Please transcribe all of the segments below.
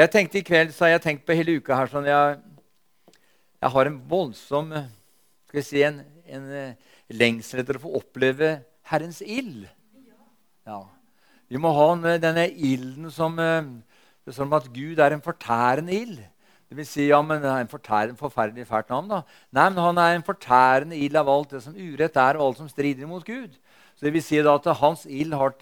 Jeg tenkte I kveld så har jeg tenkt på hele uka her sånn jeg, jeg har en voldsom skal vi si, en, en eh, lengsel etter å få oppleve Herrens ild. Ja. Vi må ha denne ilden som det er som at Gud er en fortærende ild. Det vil si, ja, men en fortærende, forferdelig fælt navn. da. Nei, men han er en fortærende ild av alt det som urett er, og alt som strider imot Gud. Så det vil si da at hans ild har,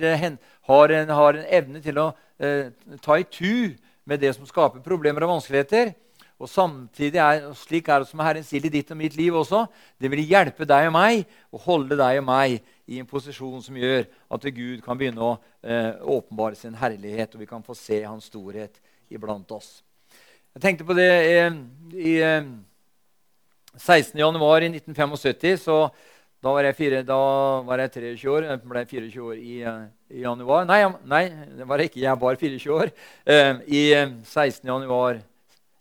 har, har, en evne til å eh, ta i tu med det som skaper problemer og vanskeligheter. Og samtidig er, slik er det som Herrens sier i ditt og mitt liv også. Det vil hjelpe deg og meg og holde deg og meg i en posisjon som gjør at Gud kan begynne å eh, åpenbare sin herlighet, og vi kan få se hans storhet iblant oss. Jeg tenkte på det eh, i eh, 16.1.1975. så da var, fire, da var jeg, 23 år. Jeg ble 24 år i, eh, i januar. Nei, nei, det var ikke. Jeg var 24 år. Eh, I 16. Eh, januar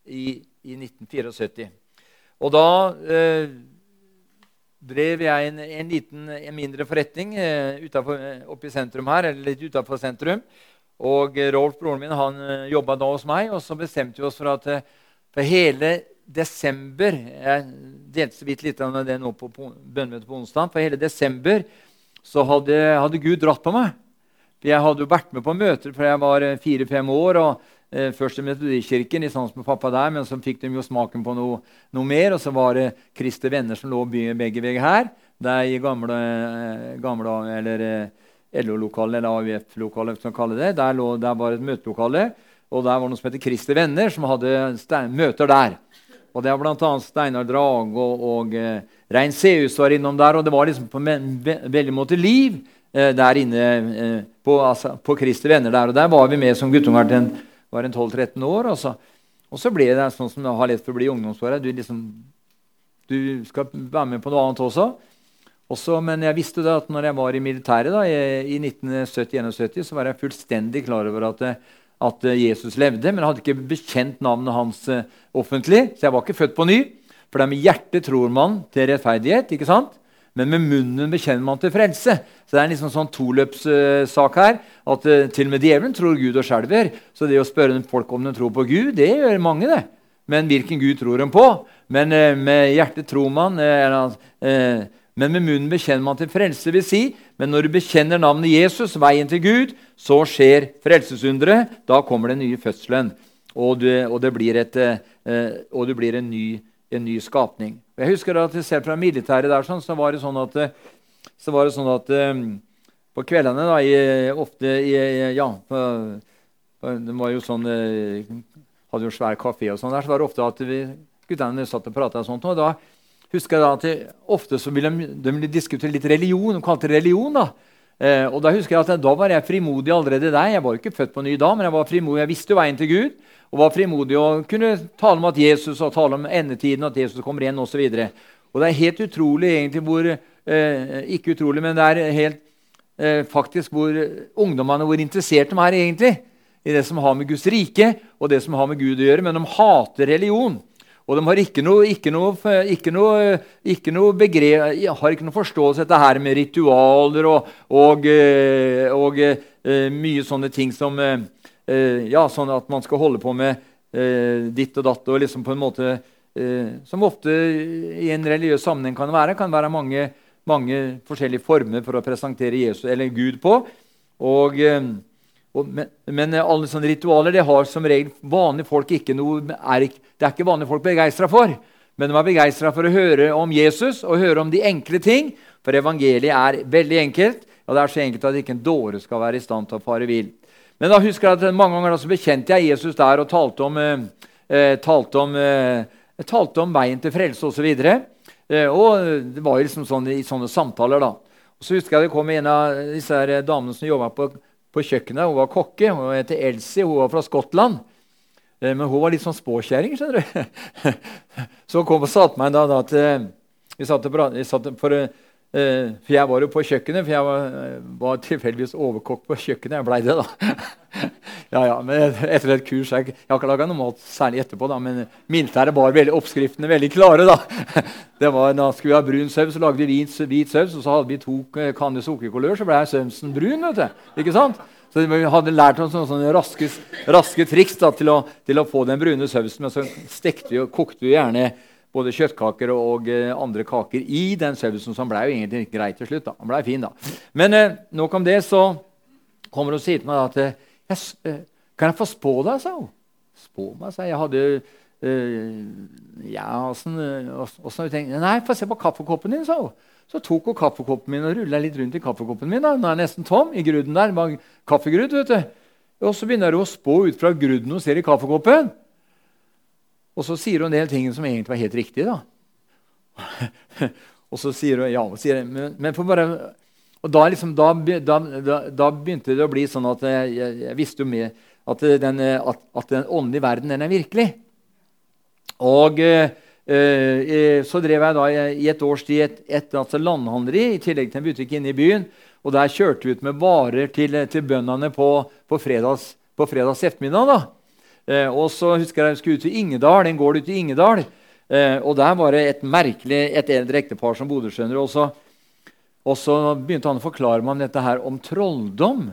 i, i 1974. Og da eh, drev jeg en, en, liten, en mindre forretning eh, utenfor, eh, oppe i sentrum her, eller litt utafor sentrum. Og Rolf, broren min, han jobba da hos meg, og så bestemte vi oss for at for hele desember Jeg delte så vidt litt av det nå på bønnemøtet på onsdag. For hele desember så hadde, hadde, Gud dratt på meg. For Jeg hadde jo vært med på møter fra jeg var eh, fire-fem år. og eh, Først i Metodikirken, i sans med pappa der, men så fikk de jo smaken på noe, noe mer. Og så var det Kristi venner som lå begge veier her. Der i gamle, eh, gamle eller eh, LO-lokalet, eller AUF-lokalet, som kaller det. Der, lå, der var et møtelokale. Og der var noe som heter Kristi venner, som hadde møter der. Og det er bl.a. Steinar Drage og, og eh, Rein Seus var innom der. Og det var liksom på en veldig måte liv eh, der inne eh, på, altså, på Kristi venner der. Og der var vi med som guttunger til en, var en 12-13 år. Og så, og så, ble det sånn som det har lett for å bli ungdomsåret. Du, liksom, du skal være med på noe annet også. også. Men jeg visste da at når jeg var i militæret da, i, i 1970-1971, så var jeg fullstendig klar over at eh, at eh, Jesus levde, men jeg hadde ikke bekjent navnet hans eh, offentlig. Så jeg var ikke født på ny. For det er med hjertet tror man til rettferdighet, ikke sant? men med munnen bekjenner man til frelse. Så det er en liksom sånn toløpssak her. At til og med djevelen tror Gud og skjelver. Så det å spørre folk om de tror på Gud, det gjør mange. det. Men hvilken Gud tror de på? Men med hjertet tror man. Uh, men med munnen bekjenner man til frelse, vil si. Men når du bekjenner navnet Jesus, veien til Gud, så skjer frelsesunderet. Da kommer den nye fødselen, og, du, og, et, eh, og du blir en, ny, en, ny, skapning. Jeg husker at Selv fra militæret der sånn, så var det sånn at, så var det sånn at um, på kveldene da, i, ofte i, ja, Det var jo sånn eh, Hadde jo svær kafé og sånn der, så var det ofte at vi, guttene satt og prata og sånt. og da husker jeg da at Ofte så ville de, de diskutere litt religion. De kalte det religion. da. Eh, og Da husker jeg at da var jeg frimodig allerede der. Jeg var jo ikke født på ny da, men jeg var frimodig. Jeg visste veien til Gud og var frimodig og kunne tale om at Jesus og tale om endetiden, at Jesus kommer igjen osv. Og, og det er helt utrolig egentlig hvor eh, Ikke utrolig, men det er helt eh, faktisk hvor ungdommene hvor interessert de er egentlig i det som har med Guds rike og det som har med Gud å gjøre. Men de hater religion. Og de har ikke noe, ikke noe, ikke noe, ikke noe begrep, har ikke noe forståelse dette her med ritualer og, og, eh, og eh, mye sånne ting som eh, ja, sånn at man skal holde på med ditt og datt. og liksom på en måte Som ofte i en religiøs sammenheng kan være. kan være mange, mange forskjellige former for å presentere Jesus eller Gud på. Og men, men, alle sånne ritualer det har som regel vanlige folk ikke noe, er, det er ikke vanlige folk begeistra for. Men de er begeistra for å høre om Jesus og høre om de enkle ting. For evangeliet er veldig enkelt, og det er så enkelt at ikke en dåre skal være i stand til å fare vill. Men da husker jeg at mange ganger da så bekjente jeg Jesus der og talte om, eh, eh talte om, eh, talte om veien til frelse osv. Eh, og det var jo liksom sånn, i sånne samtaler. da. Og så husker jeg det kom en av disse her damene som jobba på på kjøkkenet. Hun var kokke. Hun heter Elsie. Hun var fra Skottland. Eh, men hun var litt sånn spåkjerring. skjønner du. Så hun kom og satte meg da, da eh, vi satt, for, for jeg var jo på kjøkkenet, for jeg var, var tilfeldigvis overkokk på kjøkkenet. Jeg blei det, da. ja, ja, men etter et kurs Jeg, jeg har ikke laga noe mat særlig etterpå, da, men militæret bar veldig, oppskriftene veldig klare. Da det var, da skulle vi ha brun saus, så lagde vi hvit, hvit saus, og så hadde vi to kanner sukkerkolør, så ble sausen brun. vet du. Ikke sant? Så vi hadde lært oss sånne, sånne raske, raske, triks da, til, å, til, å, få den brune sausen. Men så stekte vi og kokte vi gjerne både kjøttkaker og eh, andre kaker i den sausen, som ble jo egentlig greit til slutt. da. Den ble fin da. Men eh, nok om det, så kommer hun og sier til meg at eh, jeg, Kan jeg få spå deg, sa hun. Spå meg, sa jeg. Jeg hadde øh, Ja, åssen tenkt, Nei, få se på kaffekoppen din, sa hun. Så tok hun kaffekoppen min og rulla litt rundt i kaffekoppen min. da. Den er nesten tom i gruden der. Kaffegrud, vet du. Og så begynner hun å spå ut fra gruden hun ser i kaffekoppen. Og så sier hun en del ting som egentlig var helt riktig. da. og så sier hun ja, sier, men, men bare... Og da, liksom, da, da, da, begynte det å bli sånn at jeg, jeg visste jo med at den, at, at den åndelige verden den er virkelig. Og eh, eh, så drev jeg da i et års tid et, et altså landhandleri i tillegg til en butikk inne i byen. Og der kjørte vi ut med varer til, til bøndene på, på, fredags, på fredags ettermiddag. da. Eh, og så husker jeg jeg skulle ut til Ingedal, en gård ute i Ingedal. Eh, og der var det et merkelig, et eldre ektepar som bodde. skjønner og så, og så begynte han å forklare meg om dette her om trolldom.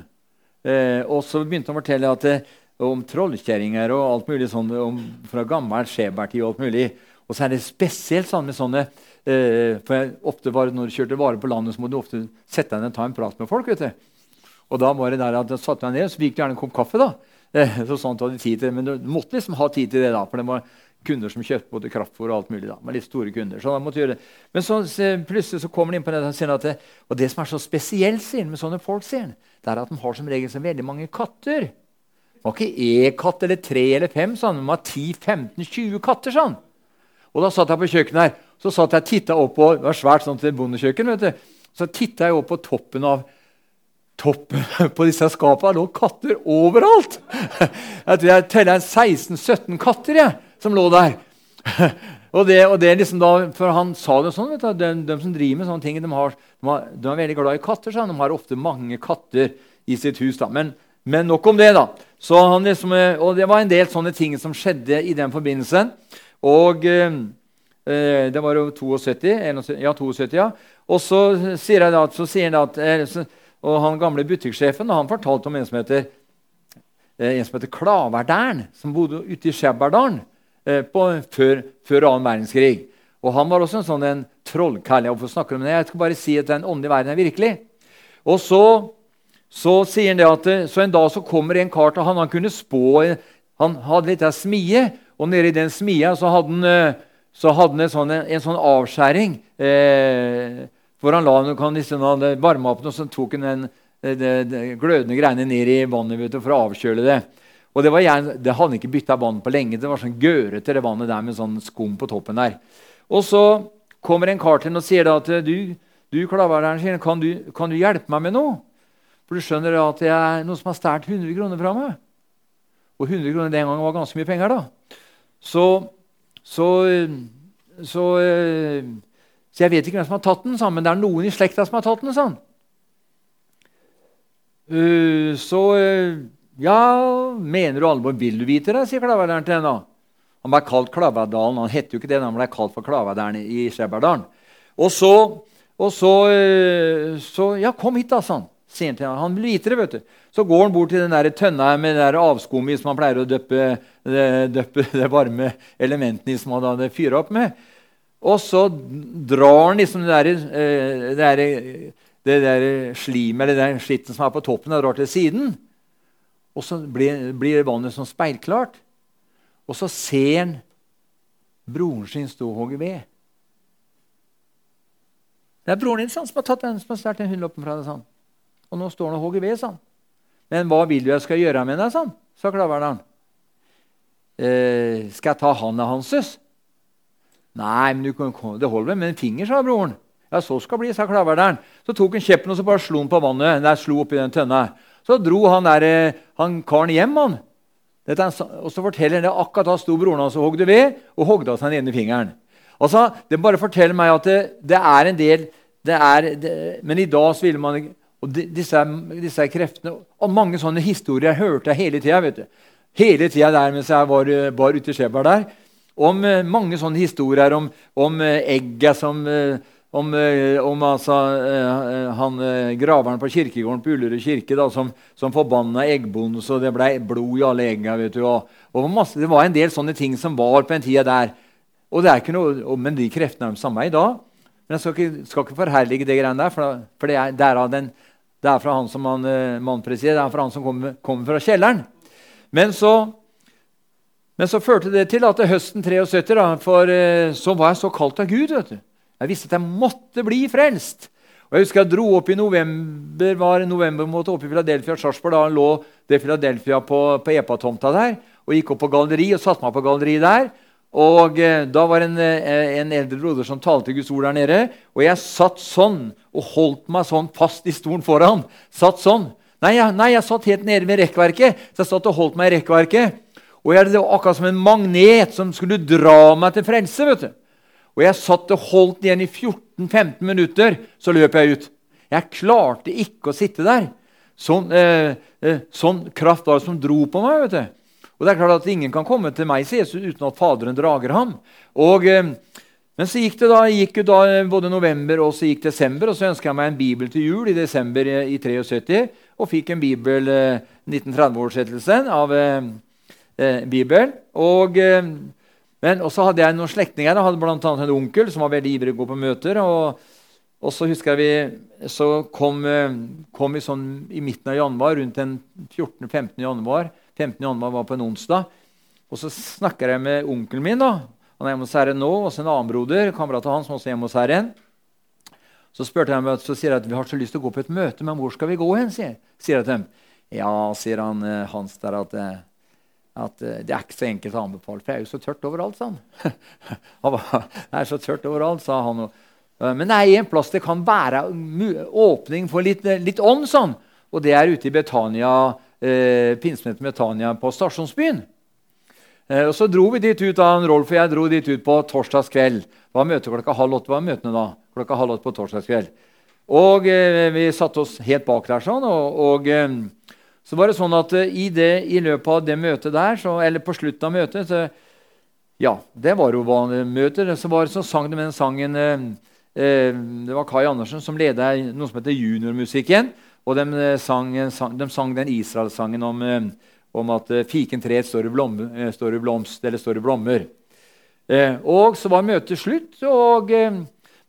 Eh, og så begynte han å fortelle at det, om trollkjerringer og alt mulig sånn om, fra gammel skjebærtid. Og alt mulig. Og så er det spesielt sånn med sånne eh, for jeg, ofte var Når du kjørte varer på landet, så må du ofte sette deg ned og ta en prat med folk. vet du. Og da var det der at jeg satte meg ned, så fikk du gjerne en kopp kaffe. da. Eh, så sånt hadde tid til, Men du måtte liksom ha tid til det, da, for det var kunder som kjøpte både kraftfôr og alt mulig. da, med litt store kunder, så da måtte gjøre det. Men så, plutselig så kommer de inn på det, og sier at det, og det som er så spesielt sier med sånne folk, sier det er at de har som regel så veldig mange katter. Det var ikke én katt eller tre eller fem, sånn, de var 10-15-20 katter. sånn. Og da satt jeg på kjøkkenet her, så satt jeg titta opp på, det var svært sånn til bondekjøkken, vet du, så titta jeg opp på toppen av toppen på disse skapene lå katter overalt. Jeg tror jeg teller 16-17 katter jeg, som lå der. Og det, og det liksom da, for Han sa det sånn, du, de, de som driver med sånne ting, de, har, de, har, de er veldig glad i katter. Så de har ofte mange katter i sitt hus. da. Men, men nok om det. da. Så han liksom, og Det var en del sånne ting som skjedde i den forbindelsen. Og eh, det var jo 72, ja, 72, ja. Og så sier, jeg da, så sier han at eh, og han gamle butikksjefen han fortalte om en som heter, eh, en som heter Klaverdalen, som bodde ute i Skjebberdalen eh, før, før annen verdenskrig. Og Han var også en sånn en trollkall. Jeg snakker om det. Jeg skal bare si at den åndelige verden er virkelig. Og så, så sier han det at eh, så en dag så kommer en kar til han. Han kunne spå Han hadde litt av smie, og nede i den smia så hadde han, så hadde han en, sånn, en sånn avskjæring. Eh, hvor han la henne liksom, han opp og så tok han den, de, de, glødende greiene ned i vannet du, for å avkjøle det. Og Det, var gjerne, det hadde ikke bytta vann på lenge. Det var sånn gørete det vannet der med sånn skum på toppen der. Og så kommer en kar til ham og sier da at du, du klavereren, kan, du, kan du hjelpe meg med noe? For du skjønner at det er noen som har stjålet 100 kroner fra meg. Og 100 kroner den gangen var ganske mye penger. da. Så, så, så så jeg vet ikke hvem som har tatt den, sånn, men det er noen i slekta som har tatt den. sånn. Uh, så uh, Ja, mener du alvor? Vil du vite det? sier Klaverdalen til henne. Han ble kalt Klaverdalen. Han het jo ikke det, han ble kalt for Klaverdalen i Skjebberdalen. Og så, og så, uh, så Ja, kom hit, da, sa han. Sier han vil vite det, vet du. Så går han bort til den der tønna med det avskummet som han pleier å døppe det, varme elementene i som han hadde fyra opp med. Og så drar han liksom det der, eh, der, slimet eller den skitten som er på toppen, og drar til siden. Og så blir, blir vannet sånn speilklart. Og så ser han broren sin stå og hogge ved. Det er broren din sånn, som har tatt den som har stjålet hundreloppen fra deg. Sånn. Og nå står han og hogger ved. sånn. Men hva vil du jeg skal gjøre med deg? sånn, sa klaveren. Eh, skal jeg ta handa hanses? Nei, men kan, det holder med en finger, sa broren. Ja, så skal det bli, sa klaverderen. Så tok han kjeppen og så bare slo han på vannet. Der slo oppi den tønna. Så dro han, der, eh, han karen hjem. han. Dette, og så forteller han det akkurat da sto broren hans og hogde ved og hogde av seg den ene fingeren. Altså, Det bare forteller meg at det, det er en del det er, det, Men i dag så ville man og disse, disse kreftene og Mange sånne historier hørte jeg hele tida. Hele tida der mens jeg var, var ute i Skjeberg der om eh, mange sånne historier om, om eh, egget som, eh, om, om altså, han, graveren på kirkegården på Ullerud kirke da, som, som forbanna eggbonden så det ble blod i alle egga. vet du, og, og Det var en del sånne ting som var på den tida der. Og det er ikke noe, men de kreftene er de samme i dag. Men jeg skal ikke, skal ikke forherlige det greiene der, for, for det, er, det, er den, det, er, fra han som man, man det er fra han som kommer, kommer fra kjelleren. Men så men så førte det til at det høsten 73 da, for, eh, så var jeg så kalt av Gud. vet du. Jeg visste at jeg måtte bli frelst. Og Jeg husker jeg dro opp i november var november måtte opp i Philadelphia Sarpsborg. Da lå det Philadelphia på, på Epa-tomta der. Og gikk opp på galleri og satte meg på galleri der. Og eh, Da var det en, eh, en, eldre broder som talte Guds ord der nede. Og jeg satt sånn og holdt meg sånn fast i stolen foran. Satt sånn. Nei, jeg, nei, jeg satt helt nede ved rekkverket. Så jeg satt og holdt meg i rekkverket. Og jeg, Det var akkurat som en magnet som skulle dra meg til frelse. vet du. Og jeg satt og holdt igjen i 14-15 minutter, så løp jeg ut. Jeg klarte ikke å sitte der. Sånn, eh, eh, sånn kraft var det som dro på meg. vet du. Og det er klart at Ingen kan komme til meg sier Jesus, uten at Faderen drager ham. Og, eh, men så gikk det da, gikk da eh, både november og så gikk desember, og så ønska jeg meg en bibel til jul i desember i, i 73. Og fikk en bibel, eh, 1930-oversettelsen av eh, eh, Bibelen. Og, eh, men også hadde jeg noen slektninger. Jeg hadde bl.a. en onkel som var veldig ivrig å gå på møter. og, og så husker jeg vi, så kom, eh, kom vi sånn i midten av januar, rundt den 14.-15. januar. 15. januar var på en onsdag. Og så snakker jeg med onkelen min. da, Han er hjemme hos Herren nå. Og en annen broder, kamerat av han, som også er hjemme hos Herren. Så spurte jeg meg, så sier jeg at vi har så lyst til å gå på et møte, men hvor skal vi gå hen? sier, sier jeg til dem. Ja, sier han eh, Hans der, at at uh, det er ikke så enkelt å anbefale, for det er jo så tørt overalt. sa han. det er så tørt overalt, sa han. Uh, men det er en plass det kan være åpning for litt, uh, litt ånd, sånn. og det er ute i Betania, uh, pinsemøtet Betania på Stasjonsbyen. og Så dro vi dit ut, da, Rolf og jeg dro dit ut på torsdagskveld. Det var møte klokka halv åtte. var møtene da, klokka halv åtte på torsdagskveld. Og vi satte oss helt bak der sånn, og, og så var det sånn at uh, i, det, i, løpet av det møtet der, så, eller på slutten av møtet så, Ja, det var jo vanlig møte. Så, var, så sang de den sangen uh, uh, Det var Kai Andersen som leda noe som heter Juniormusikken. Og de sang, sang, de sang den Israelsangen om, om at fikentreet står, står i blomst, eller står i blommer. og så var møtet slutt. og...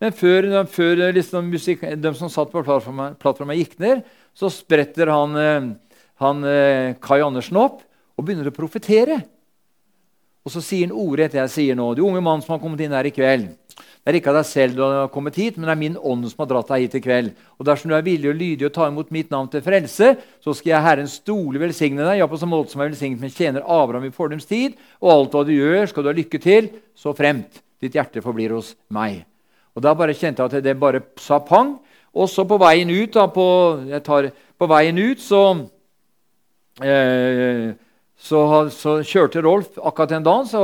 Men før, før liksom, musik, de som satt på plattforma, gikk ned, så spretter han han, eh, Kai Andersen opp og begynner å profetere. Og så sier han ordrett det jeg sier nå. Du unge mann som har kommet inn her i kveld. Det er ikke av deg selv du har kommet hit, men det er min ånd som har dratt deg hit i kveld. Og dersom du er villig og lydig og tar imot mitt navn til frelse, så skal jeg Herren stole velsigne deg, ja, på samme måte som jeg velsignet min tjener Abraham i fordums tid. Og alt hva du gjør, skal du ha lykke til, så fremt ditt hjerte forblir hos meg. Og Da bare kjente jeg at det bare sa pang. Og så på veien ut, da, på, tar, på veien ut så så, så, kjørte Rolf akkurat en dag. så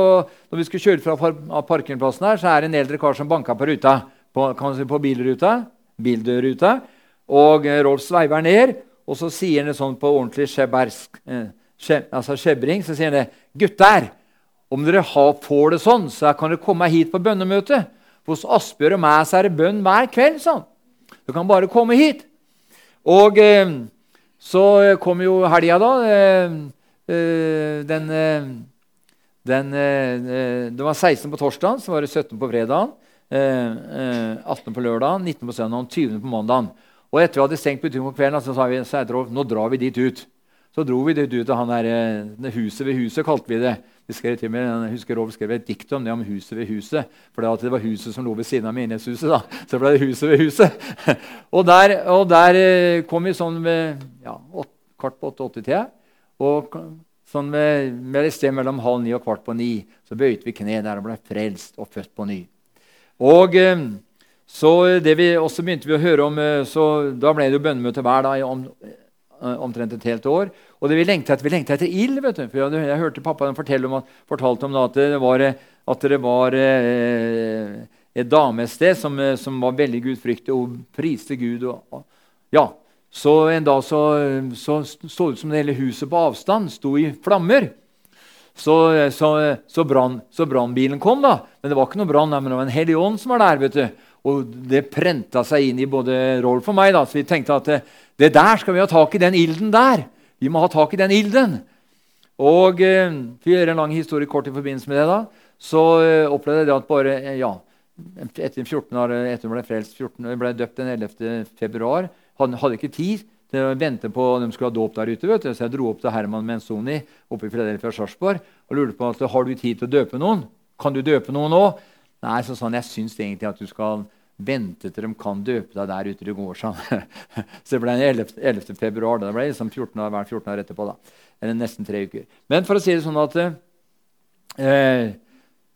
Når vi skulle kjøre fra par parkeringsplassen, her, så er det en eldre kar som banka på ruta, på, si, på bilruta, bildørruta. Og eh, Rolf sveiver ned, og så sier han det sånn på ordentlig skjebersk, eh, skje, altså skjebring, så sier han det. 'Gutter, om dere får det sånn, så kan dere komme hit på bønnemøte.' Hos Asbjørn og meg så er det bønn hver kveld. sånn. Du kan bare komme hit. Og... Eh, så eh, kom jo helga, da. Eh, eh, den, den, det var 16 på torsdag, så var det 17 på fredag, 18 på lørdag, 19 på søndag og 20 på mandag. Og etter vi hadde stengt butikken på kvelden, så sa vi nå drar vi dit ut. Så dro vi dit ut til han der, huset ved huset, kalte vi det. Vi skrev til meg, jeg husker Rolf skrev et dikt om det om huset ved huset. For det var huset som lå ved siden av menighetshuset. da. Så ble det huset ved huset. og, der, og der eh, kom vi sånn ved ja, kvart på åtte-åtte-tida. Og sånn med, med et sted mellom halv ni og kvart på ni så bøyte vi kne der og ble frelst og født på ny. Og eh, så det vi også begynte vi å høre om, eh, så Da ble det jo bønnemøte hver dag om, omtrent et helt år. Og det vi lengta etter, vi lengta etter ild. vet du. For jeg, jeg hørte pappa fortelle om, fortalte om at det var, at det var eh, et damested som, som, var veldig gudfryktig og priste Gud. Og, og, ja, Så en dag så så, så ut som det hele huset på avstand sto i flammer. Så, så, så brannbilen kom, da. Men det var ikke noe brann, men det var en hellig ånd som var der. vet du. Og det prenta seg inn i både Rolf og meg. Da. Så vi tenkte at det, det, der skal vi ha tak i den ilden der. Vi må ha tak i den ilden. Og eh, For å gjøre en lang historie kort i forbindelse med det, da, så eh, opplevde jeg at bare eh, ja, etter 14 år, etter ble frelst 14, ble døpt den 11. februar, hadde, hadde ikke tid til å vente på de skulle ha dåp der ute. vet du. Så jeg dro opp til Herman Menzoni oppe i Philadelphia Sarpsborg og lurte på at, har du tid til å døpe noen. Kan du døpe noen nå? Nei, så sånn, jeg syns egentlig at du skal vente til de kan døpe deg der ute i går. Så det ble 11. 11. februar. Da. Det ble liksom 14 år, hver 14 år etterpå. da. Eller nesten tre uker. Men for å si det sånn at eh,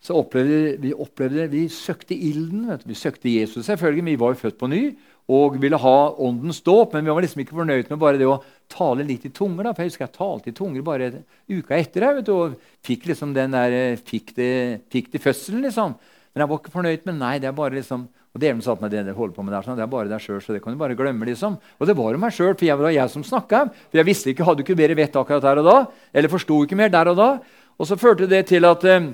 så opplevde vi opplevde, vi søkte ilden. Vi søkte Jesus, selvfølgelig. Vi var jo født på ny og ville ha åndens dåp. Men vi var liksom ikke fornøyd med bare det å tale litt i tunger. Da. For jeg husker jeg talte i tunger bare uka etter. Jeg, vet du, og fikk liksom den der, eh, fikk det, fikk det fødselen, liksom. Men jeg var ikke fornøyd med nei, det er bare liksom og Djevelen sa at det, holder på med der, sånn, det er bare deg sjøl. Så det kan du bare glemme. liksom. Og det var jo meg sjøl, for jeg var jeg som snakka. For jeg visste ikke, hadde ikke bedre vett akkurat der og da. Eller forsto ikke mer der og da. Og så førte det til at, eh,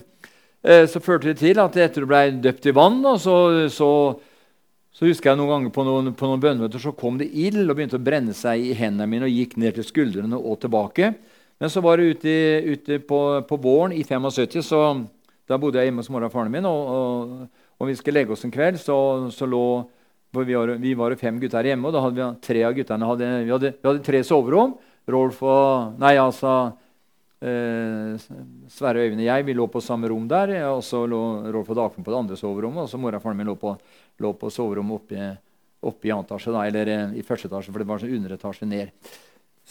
eh så førte det til at etter du ble døpt i vann, og så, så, så, husker jeg noen ganger på noen, på noen bønnemøter så kom det ild og begynte å brenne seg i hendene mine og gikk ned til skuldrene og tilbake. Men så var det ute, ute på, på våren i 75, så da bodde jeg hjemme hos mora og faren min. og, og vi skulle legge oss en kveld, så, så lå vi var, vi var fem gutter hjemme. og da hadde vi tre av guttene hadde, vi, hadde, vi hadde tre soverom. Rolf og Nei, altså eh, Sverre Øyvind og jeg vi lå på samme rom der. Og så lå Rolf og Dagfinn på det andre soverommet. Og så mora og faren min lå på, lå på soverommet oppe, i etasje, da, eller eh, i første etasje, for det var sånn underetasje ned.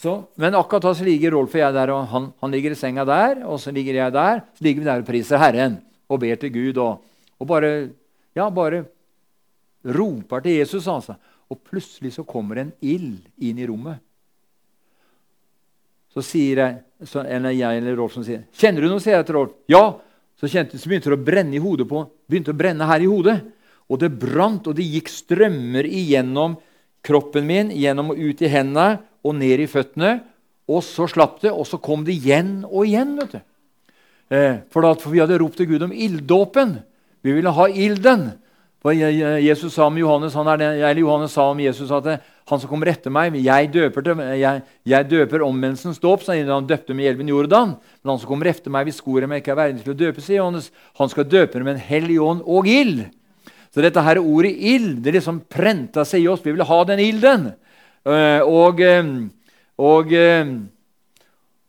Så, men akkurat da så ligger Rolf og jeg der, og han, han, ligger i senga der, og så ligger jeg der. Så ligger vi der og priser Herren og ber til Gud og, og bare, ja, bare roper til Jesus. altså. Og plutselig så kommer en ild inn i rommet. Så sier jeg, så, eller jeg eller Rolf som sier 'Kjenner du noe?' sier jeg til Rolf. 'Ja.' Så, kjente, så begynte det å brenne i hodet på, begynte å brenne her i hodet. Og det brant, og det gikk strømmer igjennom kroppen min, gjennom og ut i hendene og ned i føttene. Og så slapp det, og så kom det igjen og igjen. vet du. Eh, for, da, for vi hadde ropt til Gud om ilddåpen. Vi ville ha ilden. For Jesus sa om Johannes, han er eller Johannes sa om Jesus at han som kommer etter meg Jeg døper, til, jeg, jeg døper omvendelsens dåp, så han døpte med elven Jordan. Men han som kommer etter meg, hvis skoret meg ikke er verdig til å døpe, sier Johannes. Han skal døpe med en hellig ånd og ild. Så dette her ordet ild det liksom prenta seg i oss. Vi ville ha den ilden. Eh, og, eh, og, eh,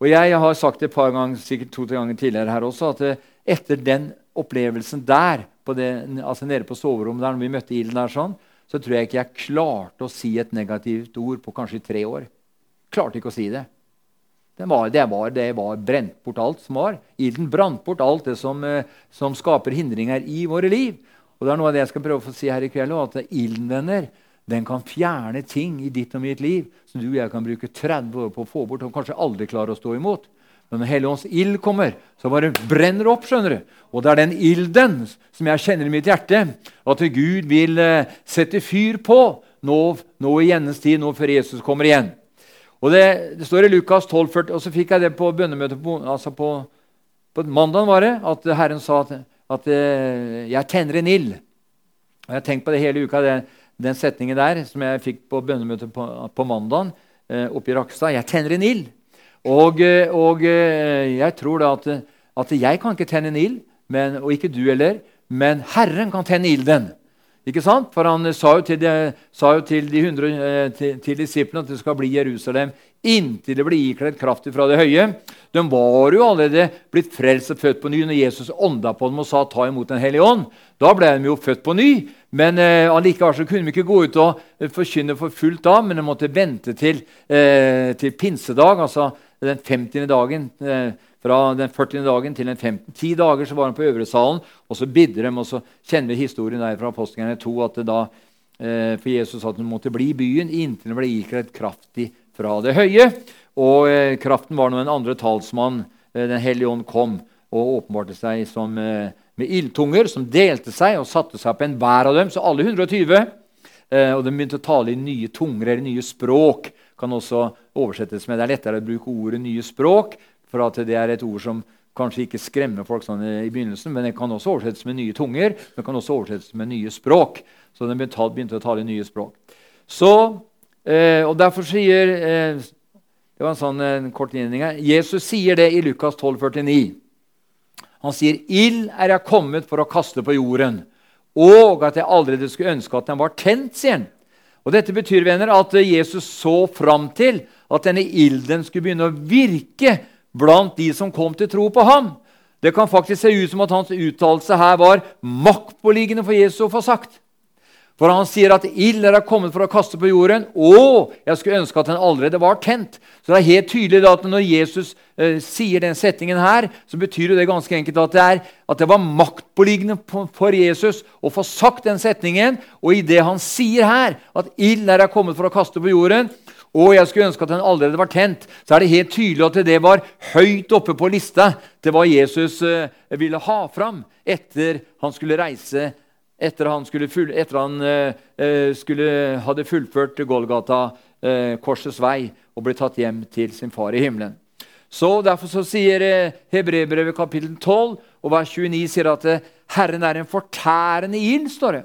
og, jeg har sagt det et par ganger, sikkert to-tre ganger tidligere her også, at etter den opplevelsen der, det, altså nede på soverommet der når vi møtte ilden der, sånn, så tror jeg ikke jeg klarte å si et negativt ord på kanskje tre år. Klarte ikke å si det. Det var, det var, det var brent bort alt som var. Ilden brant bort alt det som, som, skaper hindringer i våre liv. Og det er noe av det jeg skal prøve å si her i kveld. At ilden, venner, den kan fjerne ting i ditt og mitt liv som du og jeg kan bruke 30 år på å få bort og kanskje aldri klare å stå imot. Men når Helligåndens ild kommer, så bare brenner det opp. skjønner du. Og det er den ilden som jeg kjenner i mitt hjerte, at Gud vil eh, sette fyr på nå, nå i gjendens tid, nå før Jesus kommer igjen. Og Det, det står i Lukas 12, 40, og så fikk jeg det på bønnemøtet på, altså på, på mandag, var det, at Herren sa at, at eh, 'jeg tenner en ild'. Og Jeg har tenkt på det hele uka. det den setningen der som jeg fikk på bønnemøtet på, på mandag eh, oppe i Rakstad. Jeg tenner en ild. Og, eh, og eh, jeg tror da at, at, jeg kan ikke tenne en ild, og ikke du heller, men Herren kan tenne ilden. Ikke sant? For han sa jo til de, jo til de 100, eh, til, til disiplene at det skal bli Jerusalem inntil det blir ikledd kraft fra det høye. De var jo allerede blitt frelst og født på ny når Jesus ånda på dem og sa 'ta imot Den hellige ånd'. Da ble de jo født på ny. Men eh, allikevel så kunne vi ikke gå ut og eh, forkynne for fullt da, men vi måtte vente til, eh, til pinsedag, altså den 50. dagen. Eh, fra den 40. dagen til den 15. Ti dager så var han på øvresalen, og så bidde de. Og så kjenner vi historien der fra apostlene 2 at det da eh, for Jesus sa at han måtte bli i byen inntil det ble ikledd kraftig fra det høye. Og eh, kraften var når en andre talsmann, eh, Den hellige ånd, kom og åpenbarte seg som, eh, med ildtunger som delte seg og satte seg på enhver av dem. Så alle 120. Eh, og de begynte å tale i nye tunger eller nye språk. kan også oversettes med. Det er lettere å bruke ordet 'nye språk', for at det er et ord som kanskje ikke skremmer folk sånn i begynnelsen, men det kan også oversettes med nye tunger. Det kan også oversettes med nye språk. Så de begynte å tale i nye språk. Så, eh, og Derfor sier eh, Det var en sånn en kort innledning her. Jesus sier det i Lukas 12, 49. Han sier, 'Ild er jeg kommet for å kaste på jorden', og at jeg allerede skulle ønske at den var tent, sier han. Og Dette betyr venner, at Jesus så fram til at denne ilden skulle begynne å virke blant de som kom til tro på ham. Det kan faktisk se ut som at hans uttalelse her var maktpåliggende for Jesus å få sagt. For han sier at ild er kommet for å kaste på jorden, og jeg skulle ønske at den allerede var tent. Så det er helt tydelig at når Jesus eh, sier den setningen her, så betyr det ganske enkelt at det, er, at det var maktpåliggende for Jesus å få sagt den setningen. Og i det han sier her, at ild er kommet for å kaste på jorden, og jeg skulle ønske at den allerede var tent, så er det helt tydelig at det var høyt oppe på lista til hva Jesus eh, ville ha fram etter han skulle reise etter han, full, etter han eh, eh, skulle, hadde fullført Golgata, eh, korsets vei, og ble tatt hjem til sin far i himmelen. Så Derfor så sier eh, Hebrebrevet kapittel 12 og vers 29 sier at eh, Herren er en fortærende ild. står det.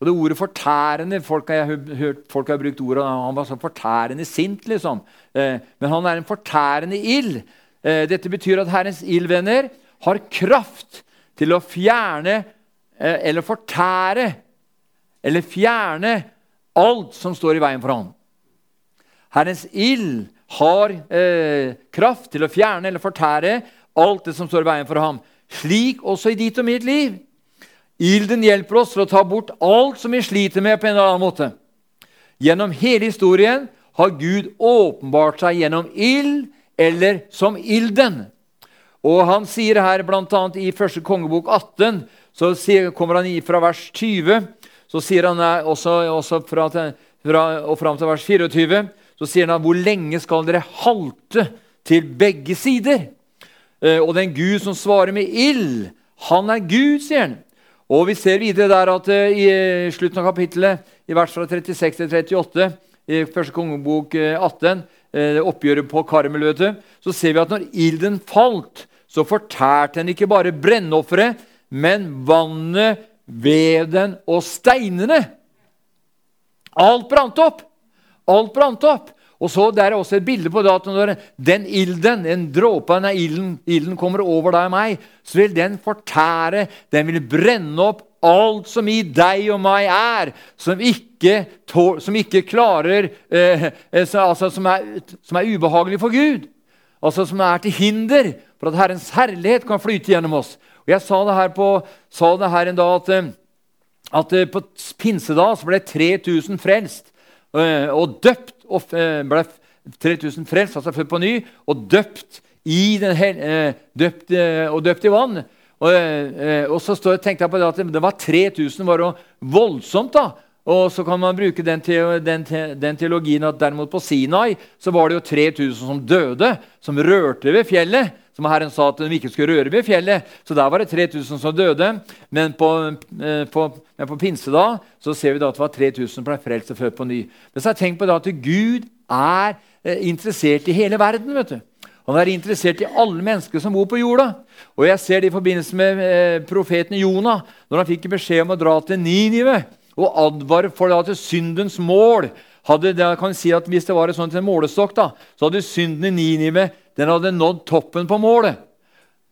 Og det ordet 'fortærende' Folk har, hørt, folk har brukt ordet han var så fortærende sint. liksom. Eh, men han er en fortærende ild. Dette betyr at Herrens ildvenner har kraft til å fjerne eller fortære eller fjerne alt som står i veien for ham. Herrens ild har eh, kraft til å fjerne eller fortære alt det som står i veien for ham. Slik også i ditt og mitt liv. Ilden hjelper oss til å ta bort alt som vi sliter med på en eller annen måte. Gjennom hele historien har Gud åpenbart seg gjennom ild eller som ilden. Og Han sier her bl.a. i 1. kongebok 18 så kommer han fra vers 20, så sier han også, også fra, fra, og fram til vers 24 så sier han hvor lenge skal dere halte til begge sider? Eh, og den Gud som svarer med ild, han er Gud, sier han. Og vi ser videre der at uh, i slutten av kapittelet, i vers fra 36 til 38, i første kongebok 18, uh, oppgjøret på Karmel, så ser vi at når ilden falt, så fortærte den ikke bare brennofferet, men vannet, veden og steinene. Alt brant opp! Alt brant opp. Og så Det er også et bilde på at når den ilden, en dråpe av ilden, ilden kommer over deg og meg, så vil den fortære, den vil brenne opp alt som i deg og meg er, som ikke, som ikke klarer eh, eh altså, som, er, som er ubehagelig for Gud. Altså som er til hinder for at Herrens herlighet kan flyte gjennom oss. Og Jeg sa det her, på, sa det her en dag at, eh, at eh, på pinsedag så ble 3000 frelst eh, og døpt. Og ble 3000 frelst, altså født på ny, og døpt den, døpt, og døpt i vann. Og, og så tenkte jeg på det at det var 3000 var jo voldsomt. da, og så kan man bruke den, teologien at derimot på Sinai så var det jo 3000 som døde, som rørte ved fjellet som Herren sa at de ikke skulle røre ved fjellet. Så der var det 3000 som døde. Men på, eh, på, men på pinsedag så ser vi da at det var 3000 som ble frelst og født på ny. Men så har jeg tenkt på da at Gud er eh, interessert i hele verden. vet du. Han er interessert i alle mennesker som bor på jorda. Og jeg ser det i forbindelse med eh, profeten Jonah, når han fikk beskjed om å dra til Ninive og advare for at syndens mål. Hadde, kan si at Hvis det var et sånt en målestokk, da, så hadde synden i Ninive den hadde nådd toppen på målet.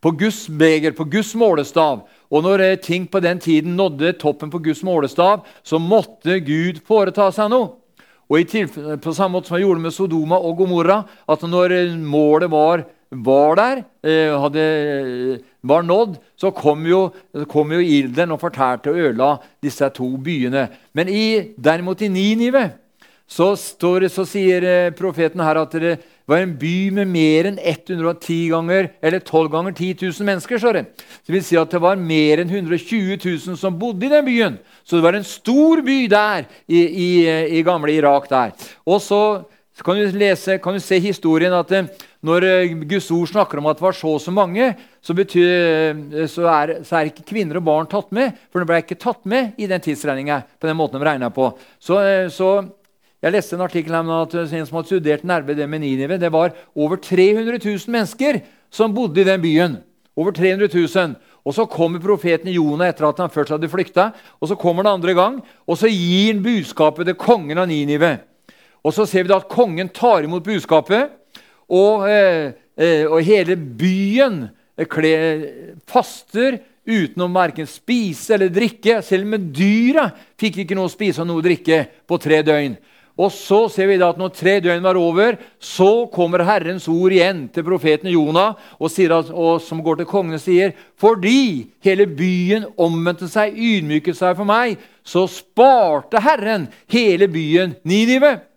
På Guds beger, på Guds målestav. Og når eh, ting på den tiden nådde toppen på Guds målestav, så måtte Gud foreta seg noe. Og På samme måte som han gjorde med Sodoma og Gomorra, at når eh, målet var, var der, eh, hadde, var nådd, så kom jo, kom jo ilden og fortærte og ødela disse to byene. Men i, derimot i Ninive så, står, så sier profeten her at det var en by med mer enn 110 ganger, eller 12 ganger 10 000 mennesker. Så det. det vil si at det var mer enn 120 000 som bodde i den byen. Så det var en stor by der i, i, i gamle Irak. der. Og så kan du, lese, kan du se historien at eh, når eh, Guds ord snakker om at det var så og så mange, så, betyr, eh, så, er, så, er, ikke kvinner og barn tatt med. For de ble ikke tatt med i den tidsregninga. på den måten de regna på. Så, så jeg leste en artikkel om at en som hadde studert nærme det med Ninive. Det var over 300 000 mennesker som bodde i den byen. Over 300 000. Og Så kommer profeten Jonah etter at han først hadde flykta. Og så kommer han andre gang, og så gir han budskapet til kongen av Ninive. Og så ser vi da at kongen tar imot budskapet, og, eh, eh, og hele byen eh, faster uten å verken spise eller drikke. Selv med dyra fikk ikke noe å spise og noe å drikke på tre døgn. Og så ser vi da at Når tre døgn var over, så kommer Herrens ord igjen til profeten Jonah, og, at, og som går til kongen og sier fordi hele byen omvendte seg, ydmyket seg for meg, så sparte Herren hele byen Ninive.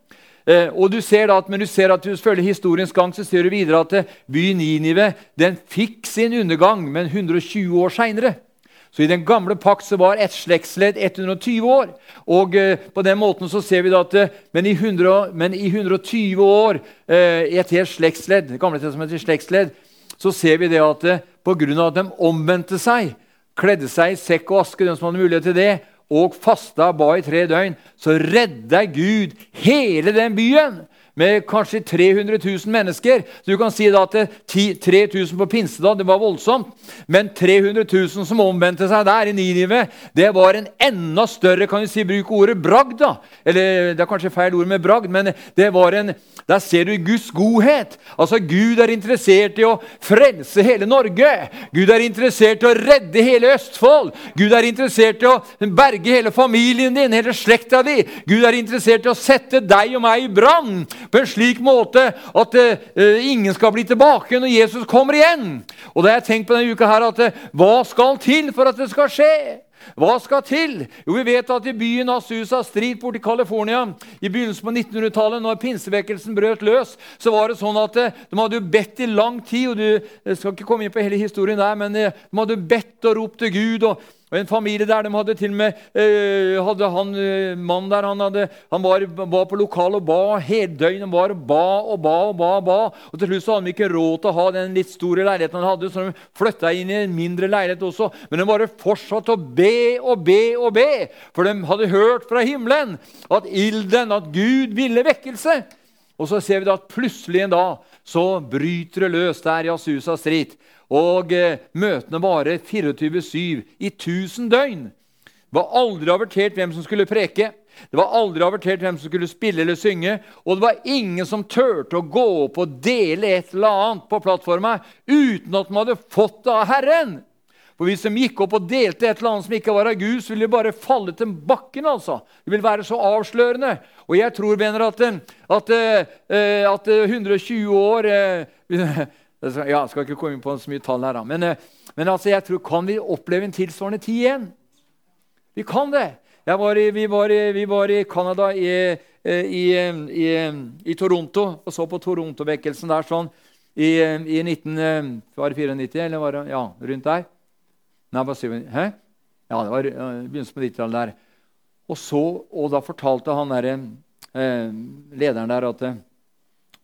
Eh, og du ser da at, men du ser at du følger historiens gang, så ser du videre at eh, byen Ninive den fikk sin undergang, men 120 år seinere. Så I den gamle pakt så var ett slektsledd 120 år. Og eh, på den måten så ser vi da at men, i 100, men i 120 år i et helt slektsledd, gamle testamentets slektsledd, så ser vi det at eh, pga. at de omvendte seg, kledde seg i sekk og aske, de som hadde mulighet til det, og fasta og ba i tre døgn, så redda Gud hele den byen med kanskje 300 000 mennesker. Så du kan si da at 3000 på pinsedag det var voldsomt. Men 300 000 som omvendte seg der i Ninive, det var en enda større kan vi si, Bruk ordet bragd. da. Eller Det er kanskje feil ord med bragd, men det var en, der ser du Guds godhet. Altså Gud er interessert i å frelse hele Norge. Gud er interessert i å redde hele Østfold. Gud er interessert i å berge hele familien din, hele slekta di. Gud er interessert i å sette deg og meg i brann på en slik måte at uh, ingen skal bli tilbake når Jesus kommer igjen. Og da har jeg tenkt på denne uka her at uh, hva skal til for at det skal skje? Hva skal til? Jo, Vi vet at i byen Asusa Street borti California i begynnelsen på 1900-tallet, når pinsevekkelsen brøt løs, så var det sånn at de hadde jo bedt i lang tid. og du skal ikke komme inn på hele historien der, men de hadde bedt og ropt til Gud. og og En familie der de hadde til og med øh, hadde han øh, mannen der han, hadde, han var, var, på lokalet og ba hele døgnet. og ba og ba og ba. Og ba. Og Til slutt så hadde de ikke råd til å ha den litt store leiligheten han hadde, så de flytta inn i en mindre leilighet også. Men de bare fortsatte å be og be og be, for de hadde hørt fra himmelen at ilden, at Gud ville vekkelse. Og så ser vi da at plutselig en dag så bryter det løs der i Asusa Street. Og eh, møtene varer 24-7 i 1000 døgn. Det var aldri avertert hvem som skulle preke. Det var aldri avertert hvem som skulle spille eller synge. Og det var ingen som turte å gå opp og dele et eller annet på plattforma uten at de hadde fått det av Herren. For Hvis de gikk opp og delte et eller annet som ikke var av Gud, så ville de bare falle til bakken. altså. Det ville være så avslørende. Og jeg tror, venner, at, at, eh, at 120 år eh, Ja, skal ikke komme inn på så mye tall her, da. Men, eh, men altså, jeg tror, kan vi oppleve en tilsvarende tid igjen? Vi kan det. Var i, vi, var i, vi var i Canada, i, eh, i, i, Toronto, og så på Toronto-vekkelsen der sånn i, 1994, eller var det ja, rundt der. Nei, bare 7, Hæ? Ja, det var begynnelsen på 90-tallet der. Og, så, og da fortalte han der, eh, lederen der at eh,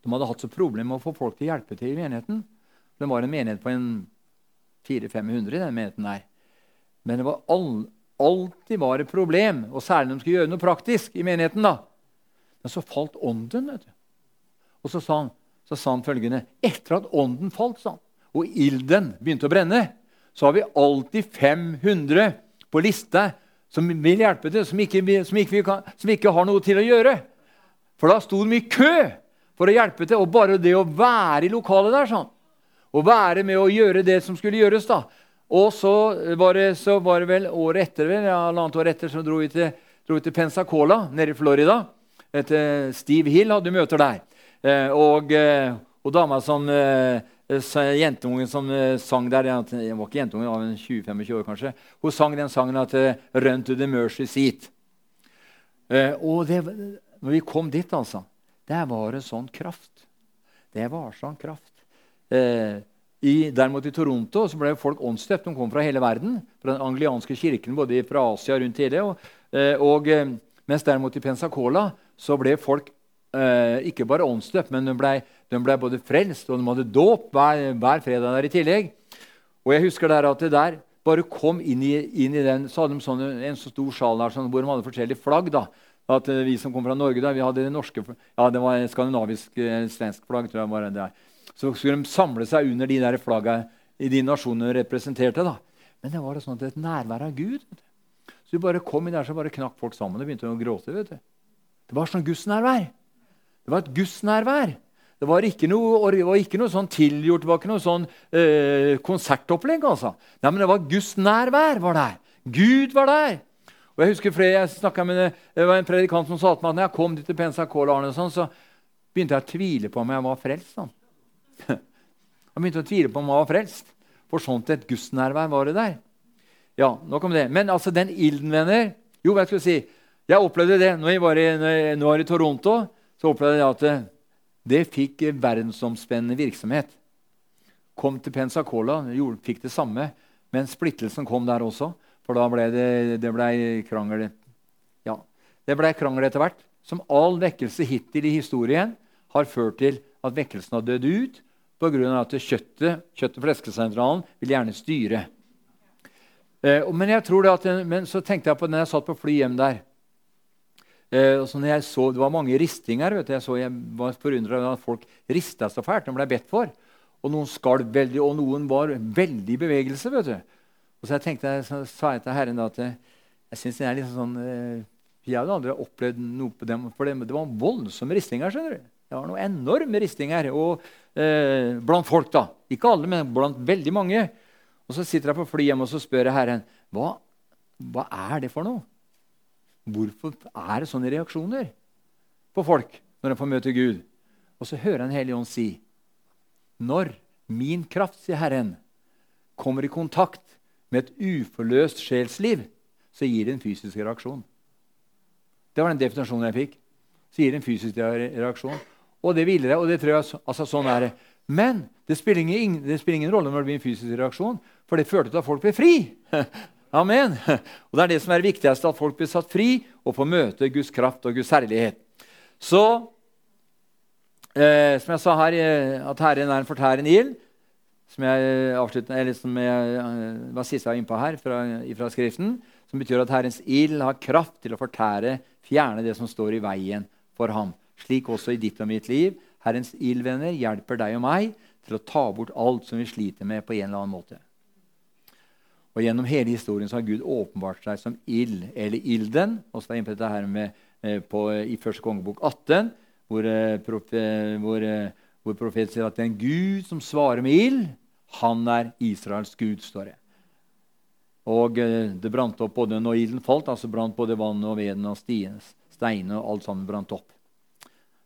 de hadde hatt så problemer med å få folk til å hjelpe til i menigheten. Det var en menighet på 400-500 i den menigheten der. Men det var all, alltid var et problem, og særlig når de skulle gjøre noe praktisk i menigheten. da. Men så falt ånden. vet du. Og så sa han, så sa han følgende Etter at ånden falt, sa han, og ilden begynte å brenne, så har vi alltid 500 på lista som vil hjelpe til, som ikke, som ikke, som ikke har noe til å gjøre. For da sto de i kø for å hjelpe til. Og bare det å være i lokalet der, sånn. Og være med å gjøre det som skulle gjøres. da. Og så var det, så var det vel året etter, vel, ja, halvannet år etter så dro vi til, dro vi til Pensacola nede i Florida. Etter Steve Hill hadde møter der. Eh, og, eh, og dama som eh, Jentungen som eh, sang der Jeg var ikke jentungen, var 20-25 år kanskje. Hun sang den sangen at eh, 'Run to the mercy seat'. Eh, og det, når vi kom dit, altså der var det sånn kraft. Det var sånn kraft. Eh, i, derimot i Toronto så ble folk åndsdøpt. De kom fra hele verden. Fra den anglianske kirken både fra Asia rundt hele. Og, eh, og, eh, mens derimot i Pensacola så ble folk eh, ikke bare åndsdøpt, men de ble, de ble, både frelst og de hadde dåp hver, hver, fredag der i tillegg. Og jeg husker der at det der bare kom inn i, inn i den, så hadde de sånne, en så stor sal der sånn, hvor de hadde forskjellige flagg. da, at eh, vi som kom fra Norge, da, vi hadde det norske ja, det var skandinavisk, eh, svensk flagg. tror jeg var det der. Så skulle de samle seg under de der flagga i de nasjonene representerte. da. Men det var det sånn at et nærvær av Gud. Så du bare kom inn der, så bare knakk folk sammen og begynte å gråte. vet du. Det var sånn gudsnærvær. Det var et gudsnærvær. Det var ikke noe, var ikke noe sånn tilgjort, det var ikke noe sånn eh, konsertopplegg. altså. Nei, men Det var Guds nærvær var der. Gud var der. Og Jeg husker flere, jeg med det var en predikant som sa til meg at når jeg kom dit til Pensacola, sånn, så begynte jeg å tvile på om jeg var frelst. Sånn. Jeg begynte å tvile på om jeg var frelst. For sånt et gudsnærvær var det der. Ja, nok om det. Men altså, den ilden, venner Jo, hva skal jeg si? Jeg opplevde det når jeg var i, når jeg var i Toronto. så opplevde jeg at det, det fikk verdensomspennende virksomhet. Kom til Pensacola, fikk det samme. Men splittelsen kom der også. For da ble det, det ble krangel Ja, det ble krangel etter hvert. Som all vekkelse hittil i historien har ført til at vekkelsen har dødd ut pga. at kjøttet, kjøttet fleskesentralen vil gjerne styre. Eh, men, at, men så tenkte jeg på når jeg satt på fly hjem der eh, så når jeg så, Det var mange ristinger. vet du, Jeg, så, jeg var forundra over at folk rista så fælt de ble bedt for. Og noen skalv veldig, og noen var veldig i bevegelse. vet du. Og så jeg tenkte, så sa jeg til Herren at eh, jeg syns det er litt sånn eh, Jeg hadde aldri opplevd noe på dem, for det, det var voldsomme ristinger. skjønner du. Det var noen enorme ristinger og, eh, blant folk. da. Ikke alle, men blant veldig mange. Og Så sitter jeg på fly hjemme og så spør jeg Herren hva, hva er det for noe. Hvorfor er det sånne reaksjoner på folk når de får møte Gud? Og så hører jeg Den hellige ånd si Når min kraft, sier Herren, kommer i kontakt med et uforløst sjelsliv, så gir det en fysisk reaksjon. Det var den definisjonen jeg fikk. Så gir det en fysisk reaksjon. Og det hviler jeg, og det tror jeg altså, sånn er det. Men det spiller, ingen, det spiller, ingen, rolle når det blir en fysisk reaksjon, for det førte til at folk ble fri. Amen. Og Det er det som er det viktigste, at folk blir satt fri og får møte Guds kraft og Guds herlighet. Så, eh, som jeg sa her, eh, at Herren er en fortærende ild, som jeg, eller som jeg eh, var siste jeg var innpå her fra, fra, Skriften, som betyr at Herrens ild har kraft til å fortære, fjerne det som står i veien for ham. Slik også i ditt og mitt liv. Herrens ildvenner hjelper deg og meg til å ta bort alt som vi sliter med på en eller annen måte. Og Gjennom hele historien så har Gud åpenbart seg som ild, eller ilden. Og så er dette her med, eh, på, i første kongebok 18, hvor, eh, hvor hvor profeten sier at det er en Gud som svarer med ild. Han er Israels Gud, står det. Og eh, det brant opp både når ilden falt, altså brant både vannet og veden og steinene og alt sammen brant opp.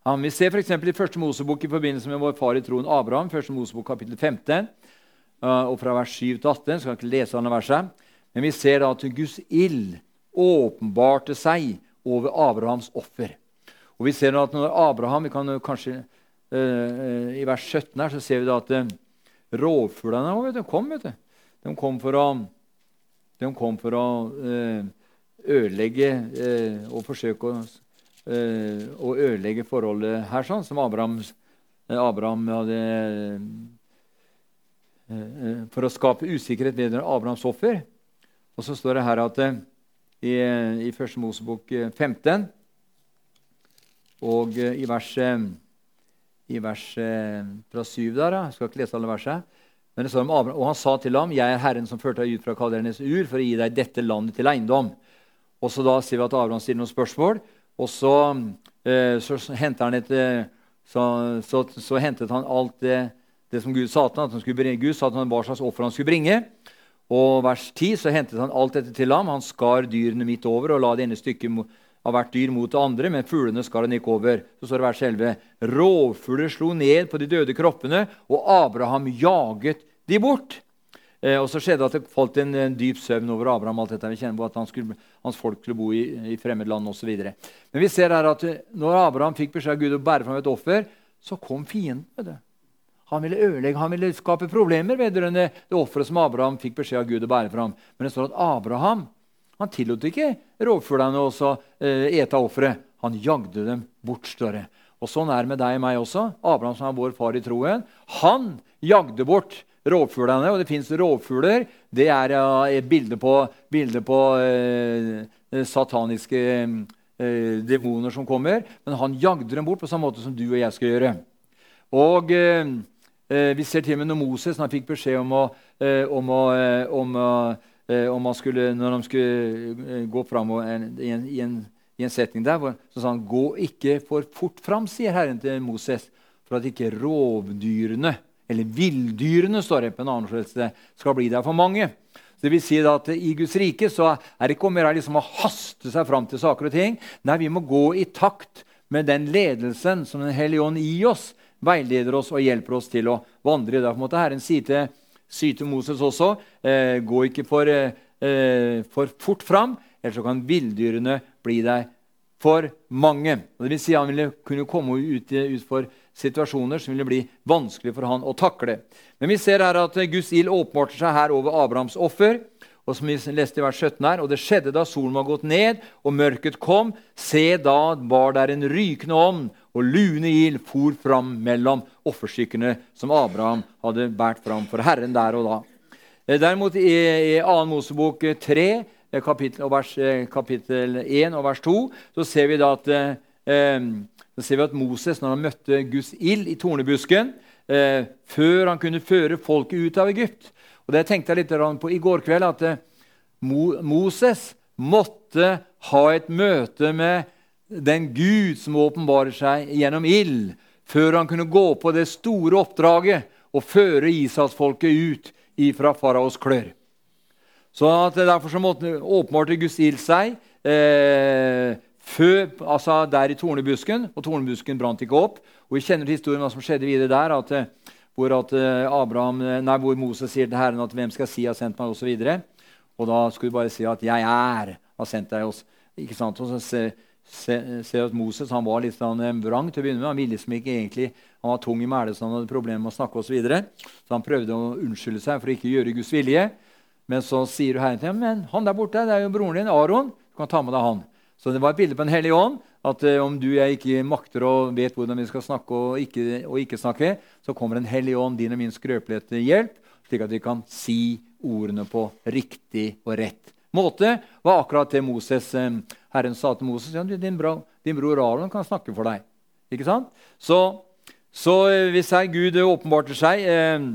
Han vi ser f.eks. i Første Mosebok i forbindelse med vår far i troen Abraham, Første Mosebok kapittel 15, eh, og fra vers 7 til 18. skal ikke lese alle versene. Men vi ser da at Guds ild åpenbarte seg over Abrahams offer. Og vi ser da at når Abraham vi kan kanskje I vers 17 her så ser vi da at vet du, kom. vet du. De kom for å, kom for å ødelegge og forsøke å, å, ødelegge forholdet her, sånn, som Abraham, Abraham hadde For å skape usikkerhet vedrørende Abrahams offer. Og så står det her at i, i 1. Mosebok 15 og i vers i vers eh, fra 7 der. Jeg skal ikke lese alle versene. Men det står om Abraham, Og han sa til ham, 'Jeg er Herren som førte deg ut fra kaldernes ur, for å gi deg dette landet til eiendom.' Og så da sier vi at Abraham stiller noen spørsmål, og så, eh, så, han et, eh, så, så, så, hentet han alt det, det som Gud sa til ham, bringe. Gud sa til ham hva slags offer han skulle bringe. Og vers 10 så hentet han alt dette til ham. Han skar dyrene midt over og la det ene stykket av hvert dyr mot det andre, men fuglene skar han ikke over. Så står det vers 11. Rovfugler slo ned på de døde kroppene, og Abraham jaget de bort. Eh, og så skjedde at det falt en, en, dyp søvn over Abraham. alt dette vi kjenner på at han skulle, Hans folk skulle bo i, i fremmedland osv. Men vi ser her at eh, når Abraham fikk beskjed av Gud å bære fram et offer, så kom fienden. med det. Han ville ødelegge, han ville skape problemer vedrørende det offeret som Abraham fikk beskjed av Gud å bære fram. Men det står at Abraham han tillot ikke rovfuglene å eh, ete offeret. Han jagde dem bort. større. Og Sånn er det med deg og meg også. Abraham, som er vår far i troen, han jagde bort rovfuglene. Og det fins rovfugler. Det er et bilde på, bilde på eh, sataniske eh, demoner som kommer. Men han jagde dem bort på samme måte som du og jeg skal gjøre. Og Eh, vi ser til og med når Moses når han fikk beskjed om, å, eh, om, å, eh, om, eh, om han skulle, Når han skulle eh, gå fram i en, i, en, i, en, setting der, så sa han gå ikke for fort fram, sier Herren til Moses, for at ikke rovdyrene, eller villdyrene, står det på en annen sted, skal bli der for mange. Det vil si at I Guds rike så er det ikke å liksom å haste seg fram til saker og ting. Nei, vi må gå i takt med den ledelsen som Den hellige ånd gir oss, veileder oss og hjelper oss til å vandre. Derfor måtte Herren si til, si til Moses også eh, gå ikke for, eh, for fort fram, ellers så kan villdyrene bli deg for mange. Og det vil si Han ville kunne komme ut, ut for situasjoner som ville bli vanskelig for han å takle. Men vi ser her at Guds ild åpenbarte seg her over Abrahams offer. Og som vi leste i vers 17 her, og det skjedde da solen var gått ned og mørket kom. Se, da var der en rykende ånd, og lune ild for fram mellom offerstykkene som Abraham hadde båret fram for Herren der og da. Eh, derimot i, i 2. Mosebok 3, eh, kapittel, vers, eh, kapittel 1 og vers 2, så ser vi da at eh, ser vi at Moses, når han møtte Guds ild i tornebusken, eh, før han kunne føre folket ut av Egypt Og Det tenkte jeg litt på i går kveld, at eh, Mo, Moses måtte ha et møte med den Gud som åpenbarer seg gjennom ild, før han kunne gå på det store oppdraget og føre Israelsfolket ut fra faraos klør. Så Derfor så måtte åpenbarte Guds ild seg. Eh, før, altså der i tornebusken, og tornebusken brant ikke opp. Og Vi kjenner til historien hva som skjedde videre der. At, eh, hvor, at eh, Abraham, eh, nei, hvor Moses sier til Herren at 'hvem skal si har sendt meg', osv. Og, så og da skulle du bare si at 'jeg er har sendt deg'. oss'. Ikke sant? Og så ser se, at Moses han var litt sånn, vrang til å begynne med. Han ville liksom ikke egentlig, han var tung i mælet, så han hadde problemer med å snakke osv. Så, videre. så han prøvde å unnskylde seg for å ikke gjøre Guds vilje. Men så sier Herren til ham men han der borte, det er jo broren din, Aron. Du kan ta med deg han. Så det var et bilde på Den hellige ånd. At eh, om du og jeg ikke makter og vet hvordan vi skal snakke og ikke, og ikke snakke, så kommer Den hellige ånd din og min skrøpelighet til hjelp, slik at vi kan si ordene på riktig og rett måte. var akkurat det Moses, eh, Herren sa til Moses. Ja, din, bra, din bror Aron kan snakke for deg. Ikke sant? Så, så eh, hvis her Gud åpenbarte seg eh,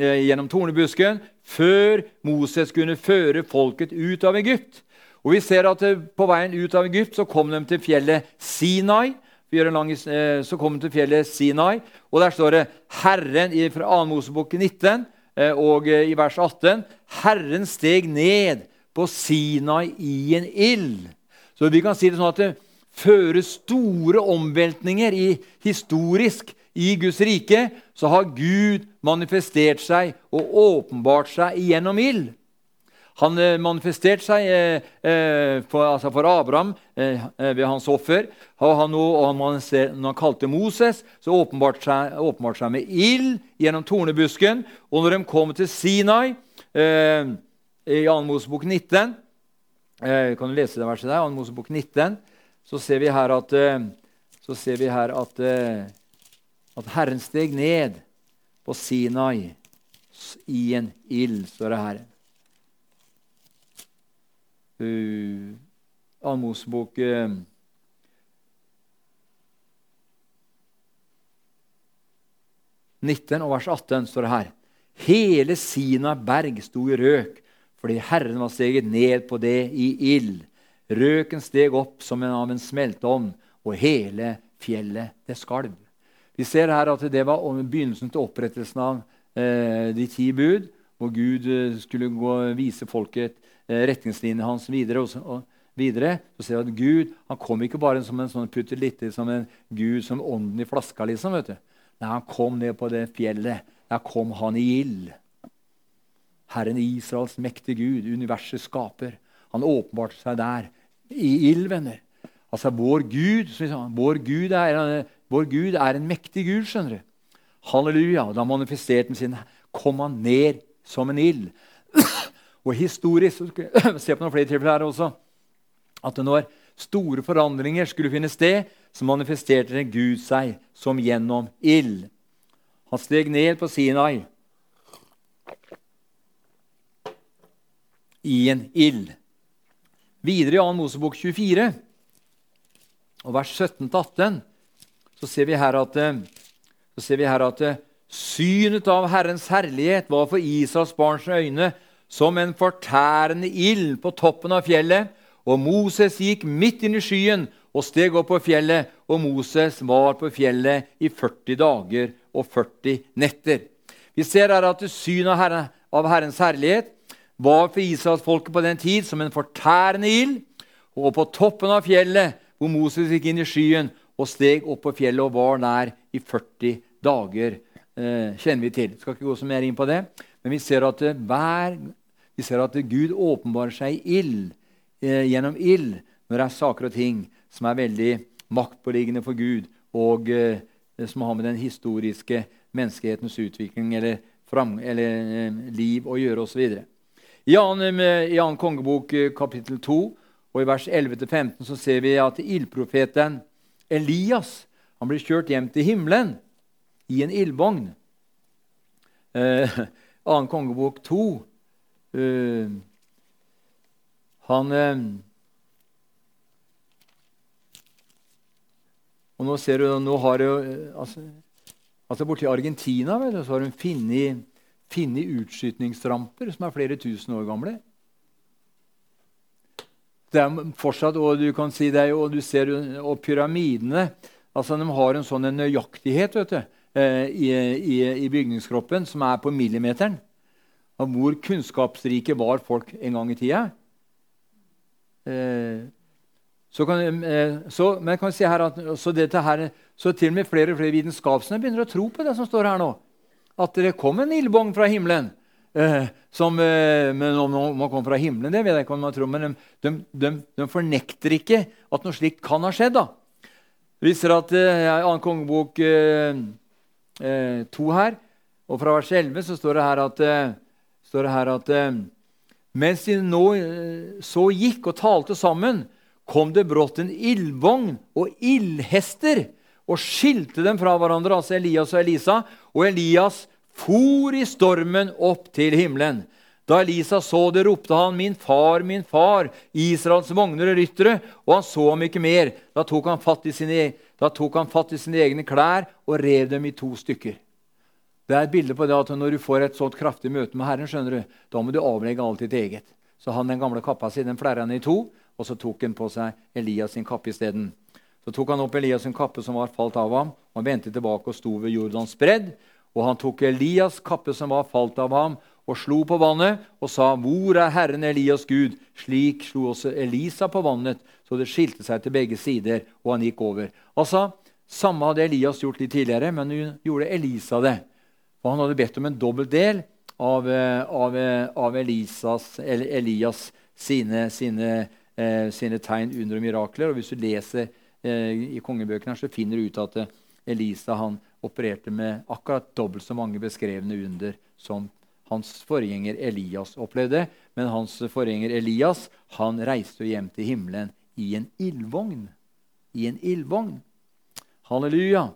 eh, gjennom tornebusken før Moses kunne føre folket ut av Egypt, og Vi ser at på veien ut av Egypt så kom de til fjellet Sinai. Lang, så kom de til fjellet Sinai, og der står det Herren fra 2. Mosebok 19 eh, og i vers 18 Herren steg ned på Sinai i en ild. Så vi kan si det sånn at det fører store omveltninger i, historisk i Guds rike. Så har Gud manifestert seg og åpenbart seg gjennom ild. Han eh, manifesterte seg eh, eh, for, altså for, Abraham ved hans offer. Og han, og han, når han kalte Moses, så åpenbarte seg, åpenbart seg med ild gjennom tornebusken. Og når de kom til Sinai eh, i 2. Mosebok 19 eh, Kan du lese det verset der? 2. Mosebok 19, så ser vi her at, så ser vi her at, at Herren steg ned på Sinai i en ild, står det her. Uh, Mosebok uh, og vers 18 står det her. Hele Sina berg sto i røk fordi Herren var steget ned på det i ild. Røken steg opp som en av en smelteovn, og hele fjellet det skalv. Vi ser her at det var begynnelsen til opprettelsen av eh, de ti bud, hvor Gud eh, skulle gå, vise folket Eh, retningslinjene hans videre. Og, og videre, så ser vi at Gud han kom ikke bare som en sånn puttelitte, som en Gud som ånden i flaska. liksom, vet du. Nei, Han kom ned på det fjellet. Der kom han i ild. Herren Israels mektige Gud, universets skaper. Han åpenbarte seg der, i ild, venner. Altså, vår Gud, vår Gud, er, vår Gud er en mektig Gud, skjønner du. Halleluja. Da manifesterte han sin kom han ned som en ild. Og historisk se på noen flere tilfeller her også, at når store forandringer skulle finne sted, så manifesterte Gud seg som gjennom ild. Han steg ned på Sinai i en ild. Videre i 2. Mosebok 24, og vers 17-18, så ser vi her at, så ser vi her at Synet av Herrens herlighet var for Israels barns øyne som en fortærende ild på toppen av fjellet, og Moses gikk midt inn i skyen og steg opp på fjellet, og Moses var på fjellet i 40 dager og 40 netter. Vi ser her at synet av Herrens herlighet var for Israelsfolket på den tid som en fortærende ild, og på toppen av fjellet, hvor Moses gikk inn i skyen og steg opp på fjellet og var nær i 40 dager, eh, kjenner vi til. Skal ikke gå så mer inn på det, men vi ser at hver vi ser at Gud åpenbarer seg i ild, eh, gjennom ild når det er saker og ting som er veldig maktpåliggende for Gud, og eh, som har med den historiske menneskehetens utvikling eller, fram, eller eh, liv å gjøre osv. I annen kongebok eh, kapittel 2 og i vers 11-15 så ser vi at ildprofeten Elias han blir kjørt hjem til himmelen i en ildvogn. Eh, annen kongebok 2 eh, han eh, Og nå ser du, nå har du altså, altså Borti Argentina vet du, så har hun funnet, funnet utskytningsramper som er flere tusen år gamle. Det er fortsatt, og du kan si det, og du ser og pyramidene altså De har en sånn nøyaktighet vet du, eh, i, i, i bygningskroppen som er på millimeteren av hvor kunnskapsrike var folk en gang i tida. Eh, så kan, eh, så, men kan si her at, så, her, så til og med flere og flere vitenskapsmenn begynner å tro på det som står her nå. At det kom en ildbong fra himmelen. Eh, som, eh, men om man kom fra himmelen, det vet jeg ikke om man tror, men de, de, de, fornekter ikke at noe slikt kan ha skjedd. da. Det viser at eh, I 2. kongebok 2 eh, her, og fra vers 11, så står det her at står det her at eh, mens de nå eh, så gikk og talte sammen, kom det brått en ildvogn og ildhester og skilte dem fra hverandre, altså Elias og Elisa. Og Elias for i stormen opp til himmelen. Da Elisa så det, ropte han, 'Min far, min far, Israels vogner og ryttere.' Og han så ham ikke mer. Da tok han fatt i sine, fatt i sine egne klær og rev dem i to stykker. Det er et bilde på det at når du får et sånt kraftig møte med Herren, skjønner du, da må du avlegge alt ditt eget. Så han den gamle kappa si den flerra han i to, og så tok han på seg Elias sin kappe isteden. Så tok han opp Elias sin kappe som var falt av ham, og han vendte tilbake og sto ved Jordans bredd. Og han tok Elias' kappe som var falt av ham, og slo på vannet og sa, 'Hvor er Herren Elias Gud?' Slik slo også Elisa på vannet, så det skilte seg til begge sider, og han gikk over. Altså, Samme hadde Elias gjort litt tidligere, men nå gjorde Elisa det. Og han hadde bedt om en dobbelt del av, eh, av, eh, av Elisas, Elias sine, sine, eh, sine, tegn, under og mirakler. Og hvis du leser i kongebøkene, så finner du ut at eh, Elisa han opererte med akkurat dobbelt så mange beskrevne under som hans forgjenger Elias opplevde. Men hans forgjenger Elias han reiste hjem til himmelen i en ildvogn. I en ildvogn. Halleluja.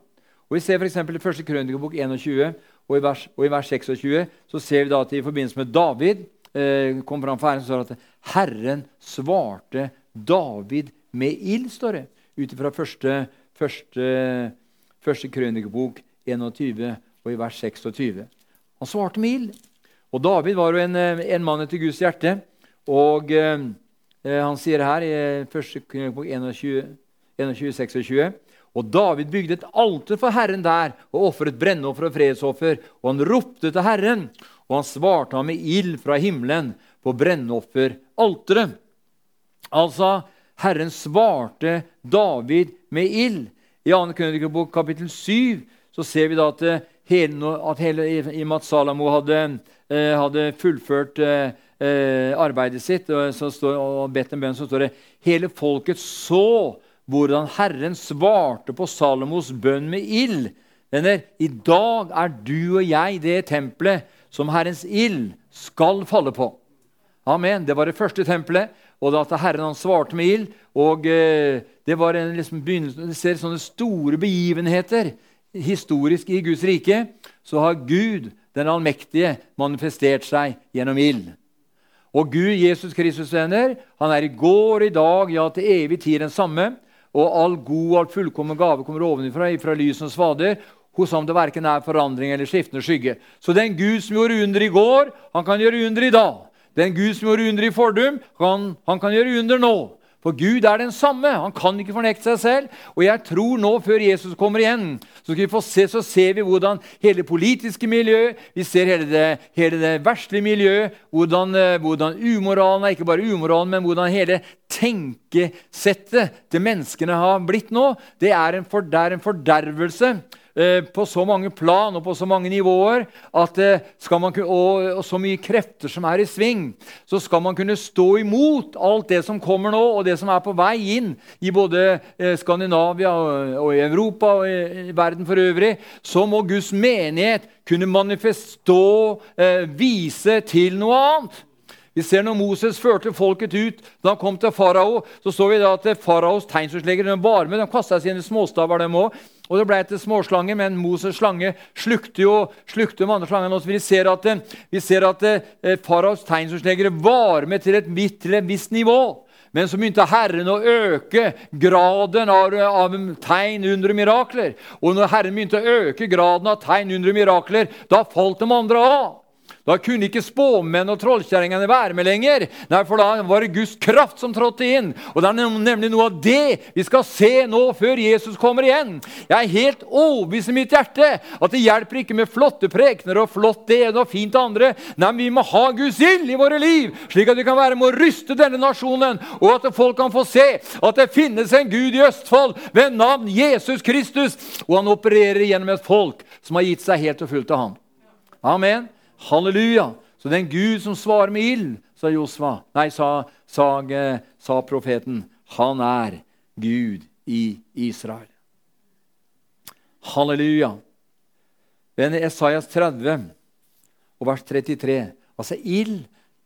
Og Vi ser f.eks. i første krønikebok 21 og i, vers, og i vers 26 så ser vi da at i forbindelse med David eh, kom fram for Herren, så står det at Herren svarte David med ild, står det. Ut fra første, første, første krønikebok 21 og i vers 26. Han svarte med ild. Og David var jo en, en mann etter Guds hjerte. Og eh, han sier her i første krønikebok 21, 21 26 og David bygde et alter for Herren der og ofret brennoffer og fredsoffer. Og han ropte til Herren, og han svarte ham med ild fra himmelen på brennofferalteret. Altså, Herren svarte David med ild. I 2. Krønikebok kapittel 7 så ser vi da at, eh, hele, at hele, i og med at eh, hadde fullført eh, arbeidet sitt og, står, og bedt en bønn, så står det hele folket så hvordan Herren svarte på Salomos bønn med ild. Venner, I dag er du og jeg det tempelet som Herrens ild skal falle på. Amen. Det var det første tempelet, og at Herren han svarte med ild. og eh, Det var en liksom begynnelse, Du ser sånne store begivenheter historisk i Guds rike. Så har Gud, den allmektige, manifestert seg gjennom ild. Og Gud, Jesus Kristus, venner, han er i går, i dag, ja, til evig tid den samme og all god, og all fullkommen gave kommer ovenfra, fra lysens Fader. hos ham det verken er forandring eller skiftende skygge. Så den Gud som gjorde under i går, han kan gjøre under i dag. Den Gud som gjorde under i fordum, han, han kan gjøre under nå. For Gud er den samme. Han kan ikke fornekte seg selv. Og jeg tror nå, før Jesus kommer igjen, så, se, så ser vi hvordan hele det politiske miljøet, vi ser hele det, hele det verste miljøet, hvordan, eh, hvordan umoralen er ikke bare umoralen, men hvordan hele tenkesettet til menneskene har blitt nå. Det er en, for, det er en fordervelse på så mange plan og på så mange nivåer at eh, man, og, så mye krefter som er i sving, så skal man kunne stå imot alt det som kommer nå, og det som er på vei inn i både eh, Skandinavia og, i Europa og i, verden for øvrig, så må Guds menighet kunne manifestå, vise til noe annet. Vi ser når Moses førte folket ut, da han kom til farao, så så vi da at faraos tegnsforslagere var med. De kasta sine småstaver, dem òg. Og det ble til småslanger, men Moses' slange slukte jo slukte de andre slangene. Vi ser at, vi ser at eh, faraos tegnsforslagere var med til et, til et visst nivå. Men så begynte Herren å øke graden av, av tegn, under mirakler. Og når Herren begynte å øke graden av tegn, under mirakler, da falt de andre av. Da kunne ikke spåmenn og trollkjerringene være med lenger. Nei, for da var det Guds kraft som trådte inn. Og det er nemlig noe av det vi skal se nå før Jesus kommer igjen. Jeg er helt overbevist i mitt hjerte at det hjelper ikke med flotte prekener og flott det ene og fint det andre. Nei, men vi må ha Guds ild i våre liv, slik at vi kan være med å ryste denne nasjonen, og at folk kan få se at det finnes en Gud i Østfold ved navn Jesus Kristus, og han opererer gjennom et folk som har gitt seg helt og fullt til ham. Amen. Halleluja! Så det er en Gud som svarer med ild, sa Josva. Nei, sa, sa, sa profeten. Han er Gud i Israel. Halleluja! Men Esaias 30 og vers 33 Altså ild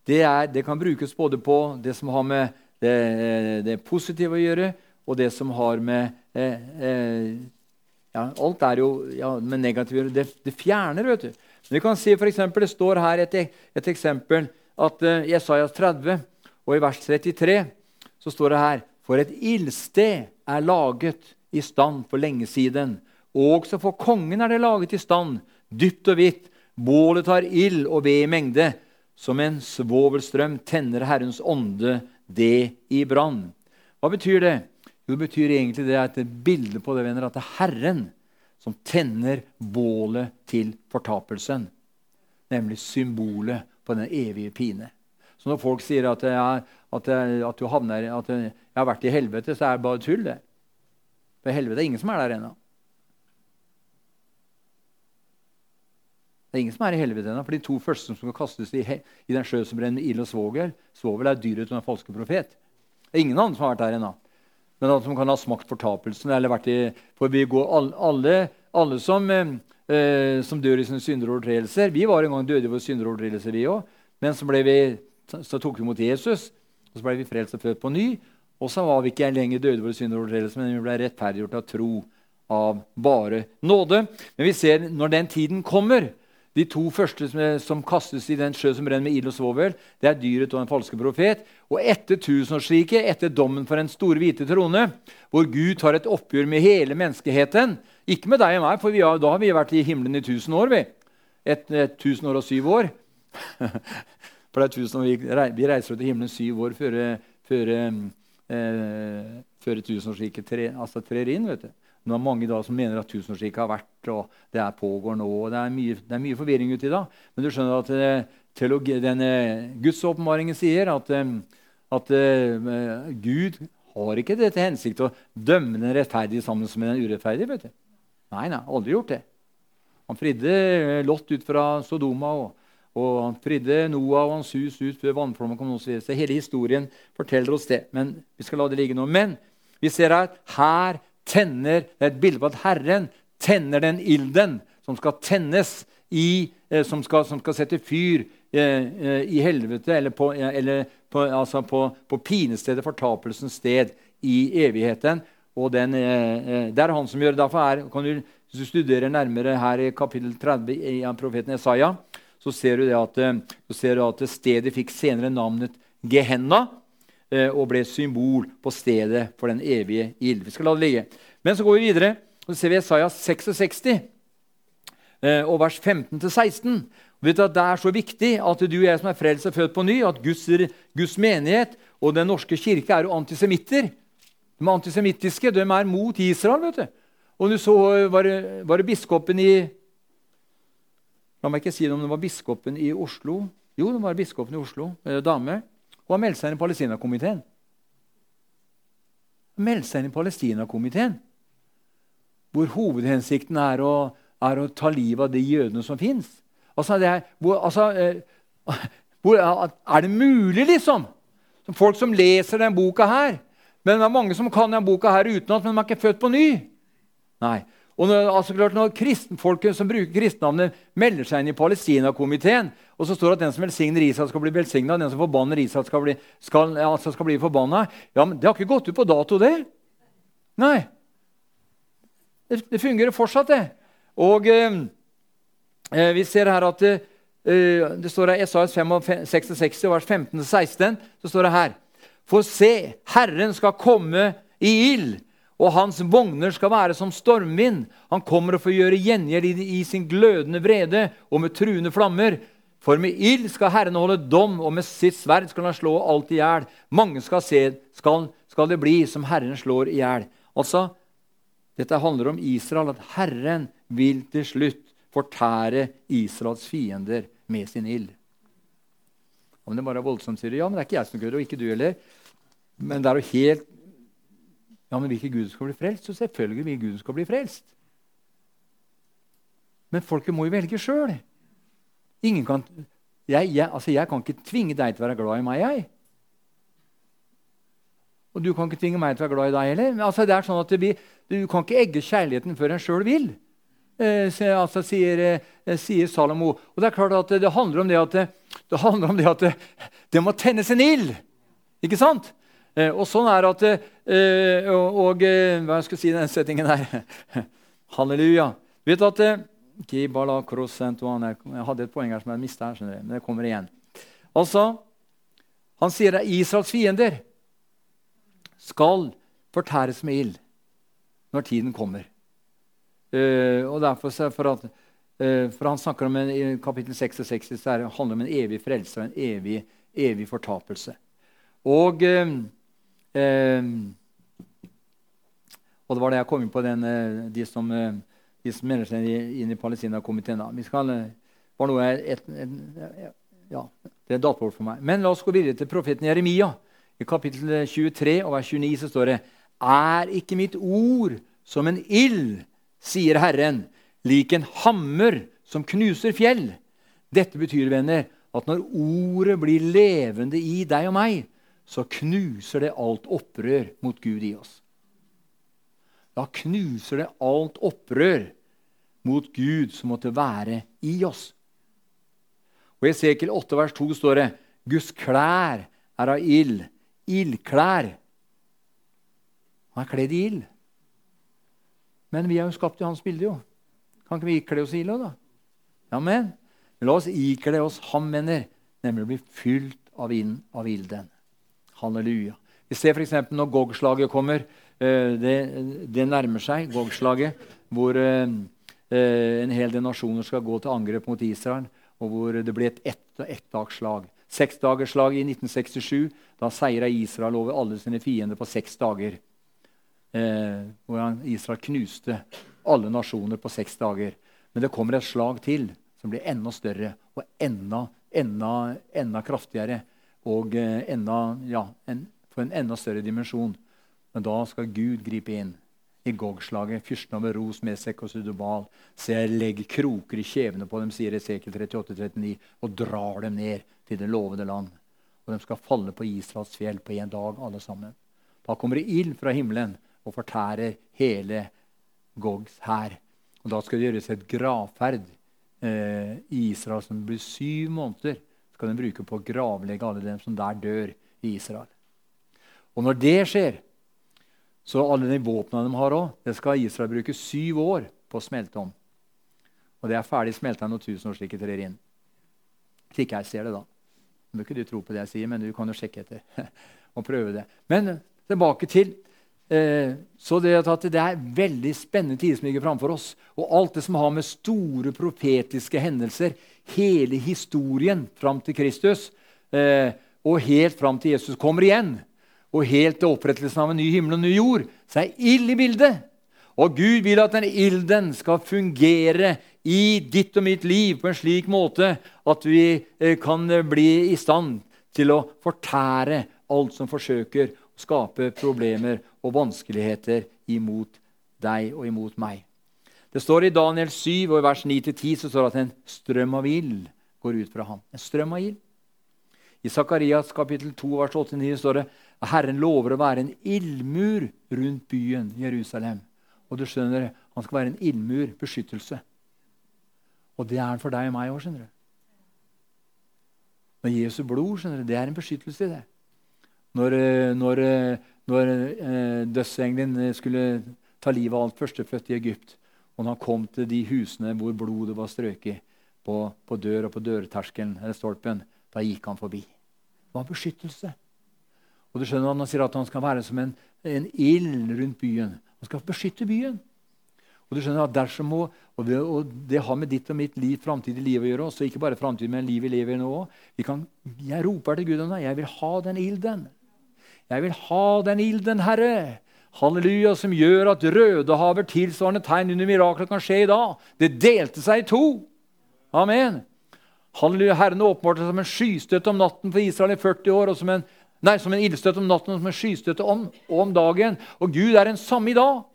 det, det, kan brukes både på det som har med det, det positive å gjøre, og det som har med eh, eh, ja, Alt er jo ja, med negativt å gjøre. Det, det fjerner, vet du. Vi kan si for eksempel, Det står her et, et eksempel at uh, i Jesajas 30 og i vers 33 så står det her For et ildsted er laget i stand for lenge siden. Også for kongen er det laget i stand, dypt og hvitt. Bålet tar ild og ved i mengde. Som en svovelstrøm tenner Herrens ånde det i brann. Hva betyr det? Jo, det betyr egentlig det er et bilde på det, venner, at er Herren som tenner bålet til fortapelsen. Nemlig symbolet på den evige pine. Så når folk sier at, jeg, at, jeg, at, havner, at jeg, har vært i helvete, så er det bare tull. det. For helvete er ingen som er der ennå. Det er ingen som er i helvete ennå. For de to første som skal kastes i, i den sjø som brenner ild og svovel, svovel er dyret til den falske profet. Det er ingen andre som har vært der ennå men at de kan ha smakt fortapelsen. eller vært i, for vi går alle, alle som, eh, som, dør i sine synder og overtredelser Vi var en gang døde i våre synder og overtredelser, vi òg. Men så, vi, så, tok vi imot Jesus, og så ble vi frelst og født på ny. Og så var vi ikke lenger døde i våre synder og overtredelser, men vi ble rettferdiggjort av tro av bare nåde. Men vi ser når den tiden kommer, de to første som, som, kastes i den sjø som brenner med ild og svovel, det er dyret og den falske profet. Og etter tusenårsriket, etter dommen for den store hvite trone, hvor Gud tar et oppgjør med hele menneskeheten Ikke med deg og meg, for har, da har vi vært i himmelen i tusen år. vi. Et, et tusen år og syv år. for det er tusen år, vi, reiser til himmelen syv år før, før, eh, før tusenårsriket altså trer inn. vet du. Nå er mange da som mener at tusenårsriket har vært, og det er pågår nå. og Det er mye, det er mye forvirring uti da. Men du skjønner at eh, teologi, denne Guds åpenbaringen sier at, eh, at uh, Gud har ikke det til hensikt å dømme den rettferdige sammen med den urettferdige. vet du. Nei, nei, aldri gjort det. Han fridde Lott ut fra Sodoma. og og han fridde Noah og hans hus ut før vannflommen kom. Så Hele historien forteller oss det. Men vi skal la det ligge nå. Men vi ser at her tenner Det er et bilde på at Herren tenner den ilden som skal tennes i, eh, som, skal, som, skal, sette fyr eh, eh i helvete, eller, på, eller på, altså på, på pinestedet, fortapelsens sted, i evigheten. Og den, det er han som gjør det. Derfor er, kan du, Hvis du studerer nærmere her i kapittel 30 i profeten Isaiah, så ser du, at, ser du at stedet fikk senere navnet Gehenna. Eh, og ble symbol på stedet for den evige ild. Vi skal la det ligge. Men så går vi videre, og så ser vi Isaiah 66. eh, og vers 15-16. Vet du at Det er så viktig at du og jeg som er frelst og født på ny, at Guds, Guds menighet og Den norske kirke er jo antisemitter. De er antisemittiske, de er mot Israel. vet du. Og du så, var det, var det biskopen i La meg ikke si det om det var biskopen i Oslo. Jo, det var biskopen i Oslo, en dame. Og har meldt seg inn i Palestinakomiteen. Meldt seg inn i Palestinakomiteen. Hvor hovedhensikten er å, er å ta livet av de jødene som fins. Altså, altså, eh, er det mulig, liksom? Folk som leser denne boka her. Men det er mange som kan denne boka her utenat, men de er ikke født på ny. Nei. Og når, altså klart, når kristenfolket som bruker kristennavnet, melder seg inn i Palestinakomiteen, og så står det at den som velsigner Israel, skal bli velsigna, den som forbanner Israel, skal bli, skal, altså skal bli forbanna ja, men Det har ikke gått ut på dato, det. Nei. Det, det fungerer fortsatt, det. Og eh, eh vi ser her at eh, Eh, det står i Esaias 66, vers 15-16. så står det her For se, Herren skal komme i ild, og hans vogner skal være som stormvind. Han kommer og får gjøre gjengjeld i, sin glødende vrede og med truende flammer. For med ild skal Herren holde dom, og med sitt sverd skal han slå alt i hjel. Mange skal se, skal, skal det bli som Herren slår i hjel. Altså, dette handler om Israel, at Herren vil til slutt fortære Israels fiender med sin ild. Om det bare er voldsomt, sier. Ja, men det er ikke jeg som gjør det, og ikke du heller. Men det er jo helt Ja, men vil ikke Gud skal bli frelst? Så selvfølgelig vil Gud skal bli frelst. Men folket må jo velge sjøl. Jeg, jeg, altså jeg kan ikke tvinge deg til å være glad i meg, jeg. Og du kan ikke tvinge meg til å være glad i deg heller. Altså, det er sånn at blir, Du kan ikke egge kjærligheten før en sjøl vil eh, altså, sier, eh, sier, Salomo. Og det er klart at det handler om det at det, det, om det, at det må tennes en ild. Ikke sant? Eh, og sånn er at eh, Og, og eh, hva skal jeg si i den settingen der? Halleluja. Vet at eh, Jeg hadde et poeng her som jeg mista, men det kommer igjen. Altså, Han sier at Israels fiender skal fortæres med ild når tiden kommer. Og derfor for, at, for Han snakker om en, I kapittel 66 så handler det om en evig frelse og en evig, evig fortapelse. Og, og det var det jeg kom inn på, den, de som, de som melder seg inn i Palestina-komiteen. Vi skal, var noe et, et, ja, Det er datbord for meg. Men la oss gå videre til profeten Jeremia. I kapittel 23 og vers 29 så står det Er ikke mitt ord som en ild sier Herren, lik en hammer som knuser fjell. Dette betyr, venner, at når ordet blir levende i deg og meg, så knuser det alt opprør mot Gud i oss. Da knuser det alt opprør mot Gud som måtte være i oss. Og I Esekiel 8, vers 2 står det Guds klær er av ild. Ildklær. Han er kledd i ild. Men vi er jo skapt i hans bilde, jo. Kan ikke vi ikle oss ild òg, da? Amen. Men la oss ikle oss ham, venner, nemlig å bli fylt av, av ilden. Halleluja. Vi ser f.eks. når Gog-slaget kommer. Eh, det, det, nærmer seg, Gog-slaget, hvor eh, eh, en hel del nasjoner skal gå til angrep mot Israel, og hvor det blir et ett- ettdagsslag. Seksdagersslag i 1967. Da seira Israel over alle sine fiender på seks dager hvordan Israel knuste alle nasjoner på seks dager. Men det kommer et slag til som blir enda større og enda, enda, enda kraftigere. Og eh, enda, ja, en, for en enda større dimensjon. Men da skal Gud gripe inn. I Gog-slaget, fyrsten over Ros, Mesek og Sudobal. Se, jeg legger kroker i kjevene på dem, sier Esekiel 38-39, og drar dem ned til det lovede land. Og de skal falle på Israels fjell på en dag, alle sammen. Da kommer det ild fra himmelen og fortærer hele Gogs hær. Og Da skal det gjøres et gravferd eh, i Israel som blir syv måneder. Skal den bruke på å gravlegge alle dem som der dør i Israel. Og når det skjer, så alle de våpnene de har òg, det skal Israel bruke syv år på å smelte om. Og det er ferdig smelta når tusen år slik trer inn. Slik jeg ser det, da. Nå bør ikke du tro på det jeg sier, men du kan jo sjekke etter og prøve det. Men tilbake til så det, er veldig spennende tider som ligger framfor oss. Og alt det som har med store profetiske hendelser, hele historien fram til Kristus, eh, og helt fram til Jesus kommer igjen, og helt til opprettelsen av en ny himmel og ny jord, så er ild i bildet. Og Gud vil at den ilden skal fungere i ditt og mitt liv på en slik måte at vi eh, kan bli i stand til å fortære alt som forsøker å skape problemer og vanskeligheter imot deg og imot meg. Det står I Daniel 7 og i vers 9-10 så står det at en strøm av ild går ut fra ham. En strøm av ild. I Sakarias kapittel 2 vers 8-9 står det at Herren lover å være en ildmur rundt byen Jerusalem. Og du skjønner, Han skal være en ildmur, beskyttelse. Og det er han for deg og meg òg. Når Jesu blod skjønner du, det er en beskyttelse i det. Når, eh, når, eh, når eh, dødsengelen skulle ta livet av alt førstefødte i Egypt, og når han kom til de husene hvor blodet var strøket, på, på dør og på dørterskelen eller stolpen, da gikk han forbi. Det var beskyttelse. Og du skjønner Han sier at han skal være som en, en ild rundt byen. Han skal beskytte byen. Og du skjønner at dersom må, og det, og det, har med ditt og mitt liv, framtidig liv å gjøre. også, Ikke bare framtid, men livet vi lever nå òg. Jeg roper til Gud om det. Jeg vil ha den ilden. Jeg vil ha den ilden, Herre. Halleluja, som gjør at Rødehavet tilsvarende tegn under miraklet kan skje i dag. Det delte seg i to. Amen. Halleluja, Herren åpenbarte som en skystøtte om natten for Israel i 40 år. og som en, nei, som en ildstøtte om natten og som en skystøtte om, om dagen. Og Gud er den samme i dag.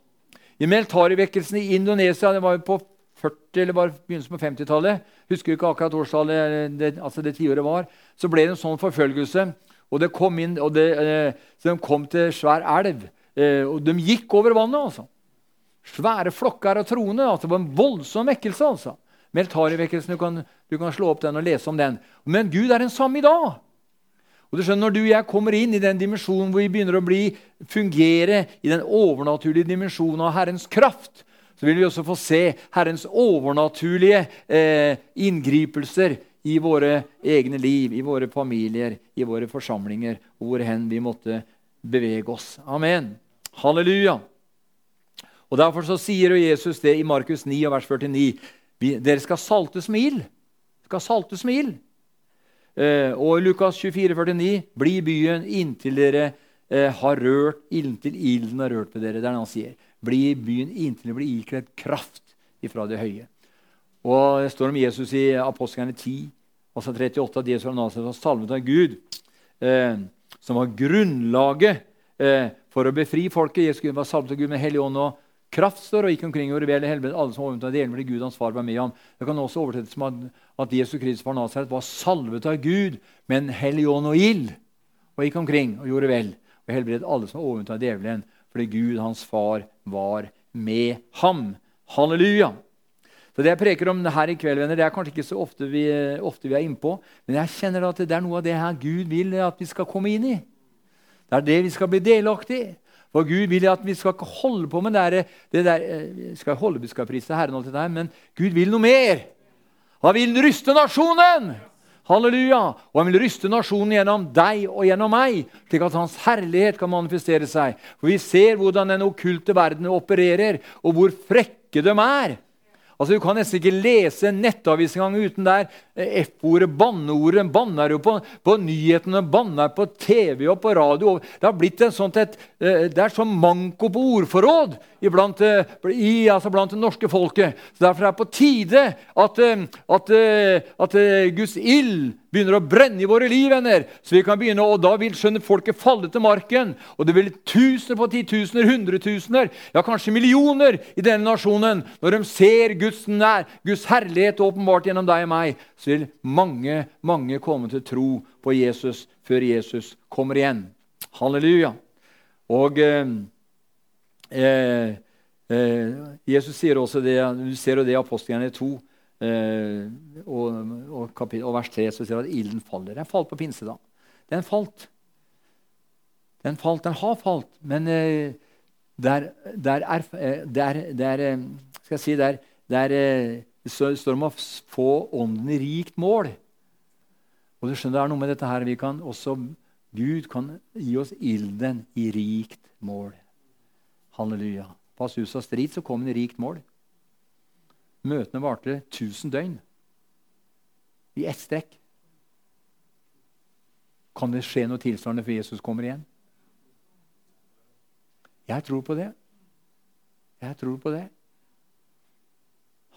I Meltari-vekkelsen i Indonesia det var jo på 40- eller bare begynnelsen på 50-tallet, husker ikke akkurat årstallet, det, altså det tiåret var, så ble det en sånn forfølgelse. Og det kom inn, og det, eh, så de kom til svær elv. Eh, og de gikk over vannet. altså. Svære flokker av troende. Altså, det var en voldsom vekkelse. altså. Meltarivekkelsen, du, kan, du kan slå opp den og lese om den. Men Gud er den samme i dag. Og du skjønner, Når du og jeg kommer inn i den dimensjonen hvor vi begynner å bli, fungere i den overnaturlige dimensjonen av Herrens kraft, så vil vi også få se Herrens overnaturlige eh, inngripelser i våre egne liv, i våre familier, i våre forsamlinger, hvor hen vi måtte bevege oss. Amen. Halleluja. Og Derfor så sier Jesus det i Markus 9, vers 49. Dere skal saltes med ild. Skal saltes med ild. Eh, og i Lukas 24, 49, bli byen inntil dere eh, har rørt inntil ilden har rørt ved dere. Det er det han sier. Bli byen inntil dere blir ikledd kraft ifra det høye. Og Det står om Jesus i apostlene 10, altså 38, at Jesus fra Nasaret var salvet av Gud, eh, som var grunnlaget eh, for å befri folket. Jesus var salvet av Gud med Hellig ånd og kraft står og gikk omkring og rebell i helvete. Alle som overtok delen fordi Gud hans far var med ham. Det kan også oversettes som at, at Jesus Kristus fra Nasaret var salvet av Gud med en hellig ånd og ild. Og gikk omkring og gjorde vel. Og helbredet alle som var overvunnet av djevelen. Fordi Gud, hans far, var med ham. Halleluja! Så Det jeg preker om her i kveld, venner, det er kanskje ikke så ofte vi, ofte vi er innpå. Men jeg kjenner at det er noe av det her Gud vil at vi skal komme inn i. Det er det vi skal bli delaktig i. For Gud vil at vi skal ikke holde på med det der, det der eh, skal holde, vi skal prise Herren, alt det der, men Gud vil noe mer. Han vil ryste nasjonen! Halleluja! Og han vil ryste nasjonen gjennom deg og gjennom meg, slik at hans herlighet kan manifestere seg. For vi ser hvordan den okkulte verden opererer, og hvor frekke de er. Altså, Du kan nesten ikke lese en nettavis engang uten der F-ordet, banneordet. Banner jo på, på nyhetene, banner på TV og på radio. Det har blitt en sånt et, eh, det er sånn manko på ordforråd iblant, eh, i, altså blant det norske folket. Så Derfor er det på tide at, at, at Guds ild begynner å brenne i våre liv, venner. Så vi kan begynne, og Da vil skjønne folket falle til marken. Og det vil tusener på titusener, hundretusener, ja kanskje millioner i denne nasjonen. Når de ser Guds, nær, Guds herlighet åpenbart gjennom deg og meg, så vil mange, mange komme til tro på Jesus før Jesus kommer igjen. Halleluja. Og eh, eh, eh Jesus sier også det, du ser jo det i apostlene 2. Eh, og, og, kapittel, og, vers 3 så sier det at ilden faller. Den falt på pinsedag. Den falt. Den falt, den har falt, men eh, der, der, er, der, der eh, skal der, der det står om å få ånden i rikt mål. Og du skjønner, det er noe med dette her, vi kan også, Gud kan gi oss ilden i rikt mål. Halleluja. På Asusa Street så kom en rikt mål. Møtene varte 1000 døgn. I ett strekk. Kan det skje noe tilsvarende før Jesus kommer igjen? Jeg tror på det. Jeg tror på det.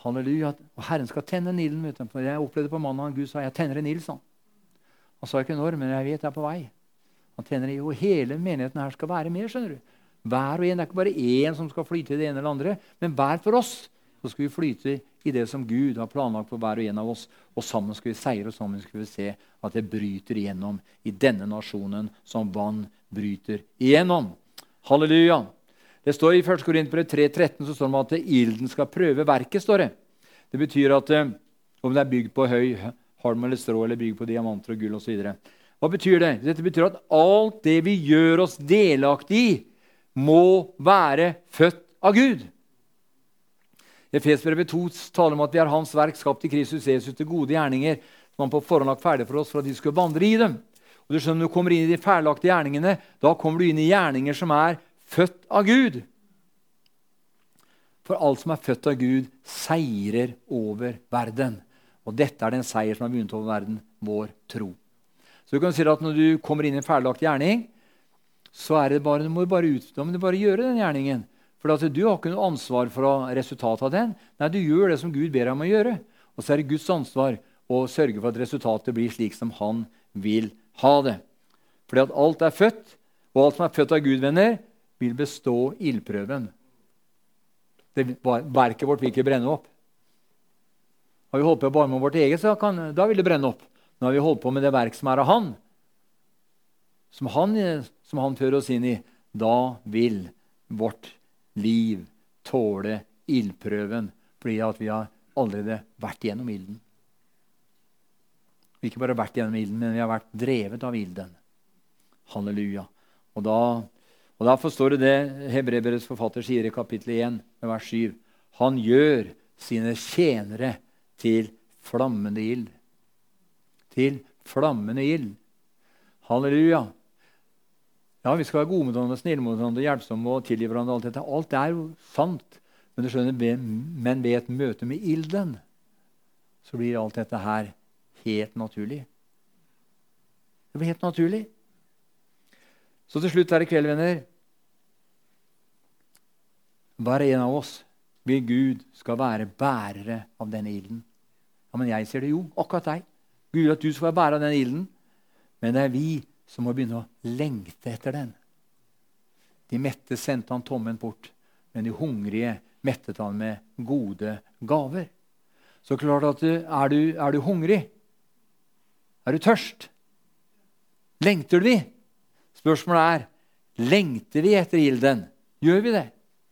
Halleluja. Og Herren skal tenne en ilden. Jeg opplevde på mandag Gud sa jeg tenner en ild. Han sa ikke når, men jeg vet jeg er på vei. Han tenner jo Hele menigheten her skal være med. skjønner du. Hver og en, Det er ikke bare én som skal flyte i det ene eller andre, men hver for oss så skal vi flyte i det som Gud har planlagt for hver og en av oss. Og sammen skal vi seire, og sammen skal vi se at det bryter igjennom i denne nasjonen som vann bryter igjennom. Halleluja. Det står I 1. Korinterbrev 3,13 så står det at ilden skal prøve verket. står Det Det betyr at eh, om det er bygd på høy halm eller strå eller bygd på diamanter og gull osv. Hva betyr det? Dette betyr at alt det vi gjør oss delaktig i, må være født av Gud. Efesbrevet 2 taler om at vi er Hans verk, skapt i Kristus Jesus til gode gjerninger, som han på forhånd lagt ferdig for oss for at vi skulle vandre i dem. Og du skjønner, Når du kommer inn i de ferdiglagte gjerningene, da kommer du inn i gjerninger som er født av Gud. For alt som er født av Gud, seirer over verden. Og dette er den seier som har begynt over verden, vår tro. Så du kan si at Når du kommer inn i en ferdiglagt gjerning, så er det bare, du må bare, ut, må du bare gjøre den gjerningen. For at du har ikke noe ansvar for resultatet av den. Nei, Du gjør det som Gud ber deg om å gjøre. Og så er det Guds ansvar å sørge for at resultatet blir slik som han vil ha det. Fordi at alt er født, og alt som er født av Gud, venner, vil bestå ildprøven. Verket vårt vil ikke brenne opp. Har vi holdt på bare med vårt eget, så kan, da vil det brenne opp. Nå har vi holdt på med det verk som er av Han, som Han, som han fører oss inn i. Da vil vårt liv tåle ildprøven fordi at vi har allerede vært gjennom ilden. Ikke bare vært gjennom ilden, men vi har vært drevet av ilden. Halleluja. Og da og Derfor står det det Hebreberets forfatter sier i kapittel 1, vers 7. Han gjør sine tjenere til flammende ild. Til flammende ild. Halleluja. Ja, Vi skal være gode mot hverandre, snille mot hverandre, hjelpsomme og tilgi hverandre. Alt dette. Alt er jo sant. Men du skjønner, men ved et møte med ilden så blir alt dette her helt naturlig. Det blir helt naturlig. Så til slutt her i kveld, venner Hver en av oss vil Gud skal være bærere av denne ilden. Ja, Men jeg ser det jo. Akkurat deg. Gud at du skal være bærer av denne ilden. Men det er vi som må begynne å lengte etter den. De mette sendte han tommen bort, men de hungrige mettet han med gode gaver. Så klart at du, er, du, er du hungrig? Er du tørst? Lengter du? Spørsmålet er lengter vi etter ilden. Gjør vi det?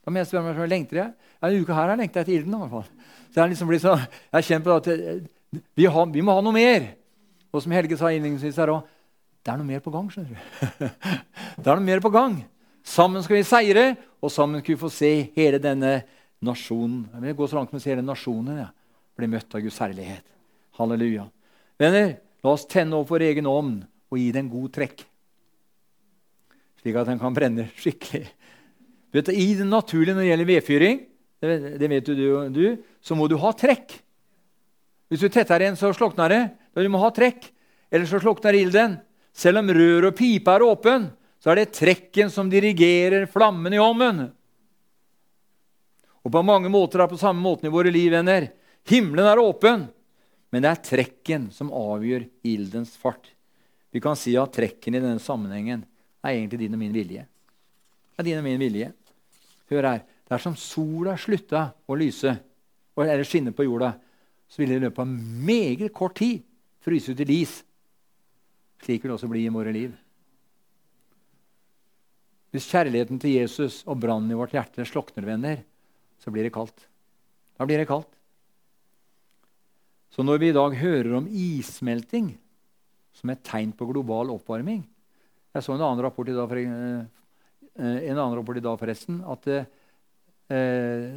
Da må jeg spørre meg, lengter jeg? Ja, Denne uka her har jeg lengta etter ilden. i hvert fall. Så Jeg, liksom så, jeg kjenner på at eh, vi, har, vi, må ha noe mer. Og som Helge sa innledningsvis her òg, det er noe mer på gang. skjønner du. det er noe mer på gang. Sammen skal vi seire, og sammen skal vi få se hele denne nasjonen. Jeg vil gå så langt som å se hele nasjonen ja. blir møtt av Guds herlighet. Halleluja. Venner, la oss tenne opp vår egen ovn og gi den god trekk slik at den kan brenne skikkelig. Vet du, I det naturlige når det gjelder vedfyring, det vet du, du, så må du ha trekk. Hvis du tetter en, så slukner det. Du må ha trekk, ellers så slukner ilden. Selv om rør og pipe er åpen, så er det trekken som dirigerer flammen i ovnen. Og på mange måter er det på samme måten i våre liv, venner. Himmelen er åpen, men det er trekken som avgjør ildens fart. Vi kan si at trekken i denne sammenhengen er egentlig din og min vilje. Det er din og min vilje. Hør her. Dersom sola slutta å lyse eller skinne på jorda, så ville det i løpet av meget kort tid fryse ut til is. Slik vil det også bli i våre liv. Hvis kjærligheten til Jesus og brannen i vårt hjerte slokner, venner, så blir det kaldt. Da blir det kaldt. Så når vi i dag hører om issmelting som et tegn på global oppvarming, jeg så en annen rapport i dag, for, eh, en annen rapport i dag forresten, at eh,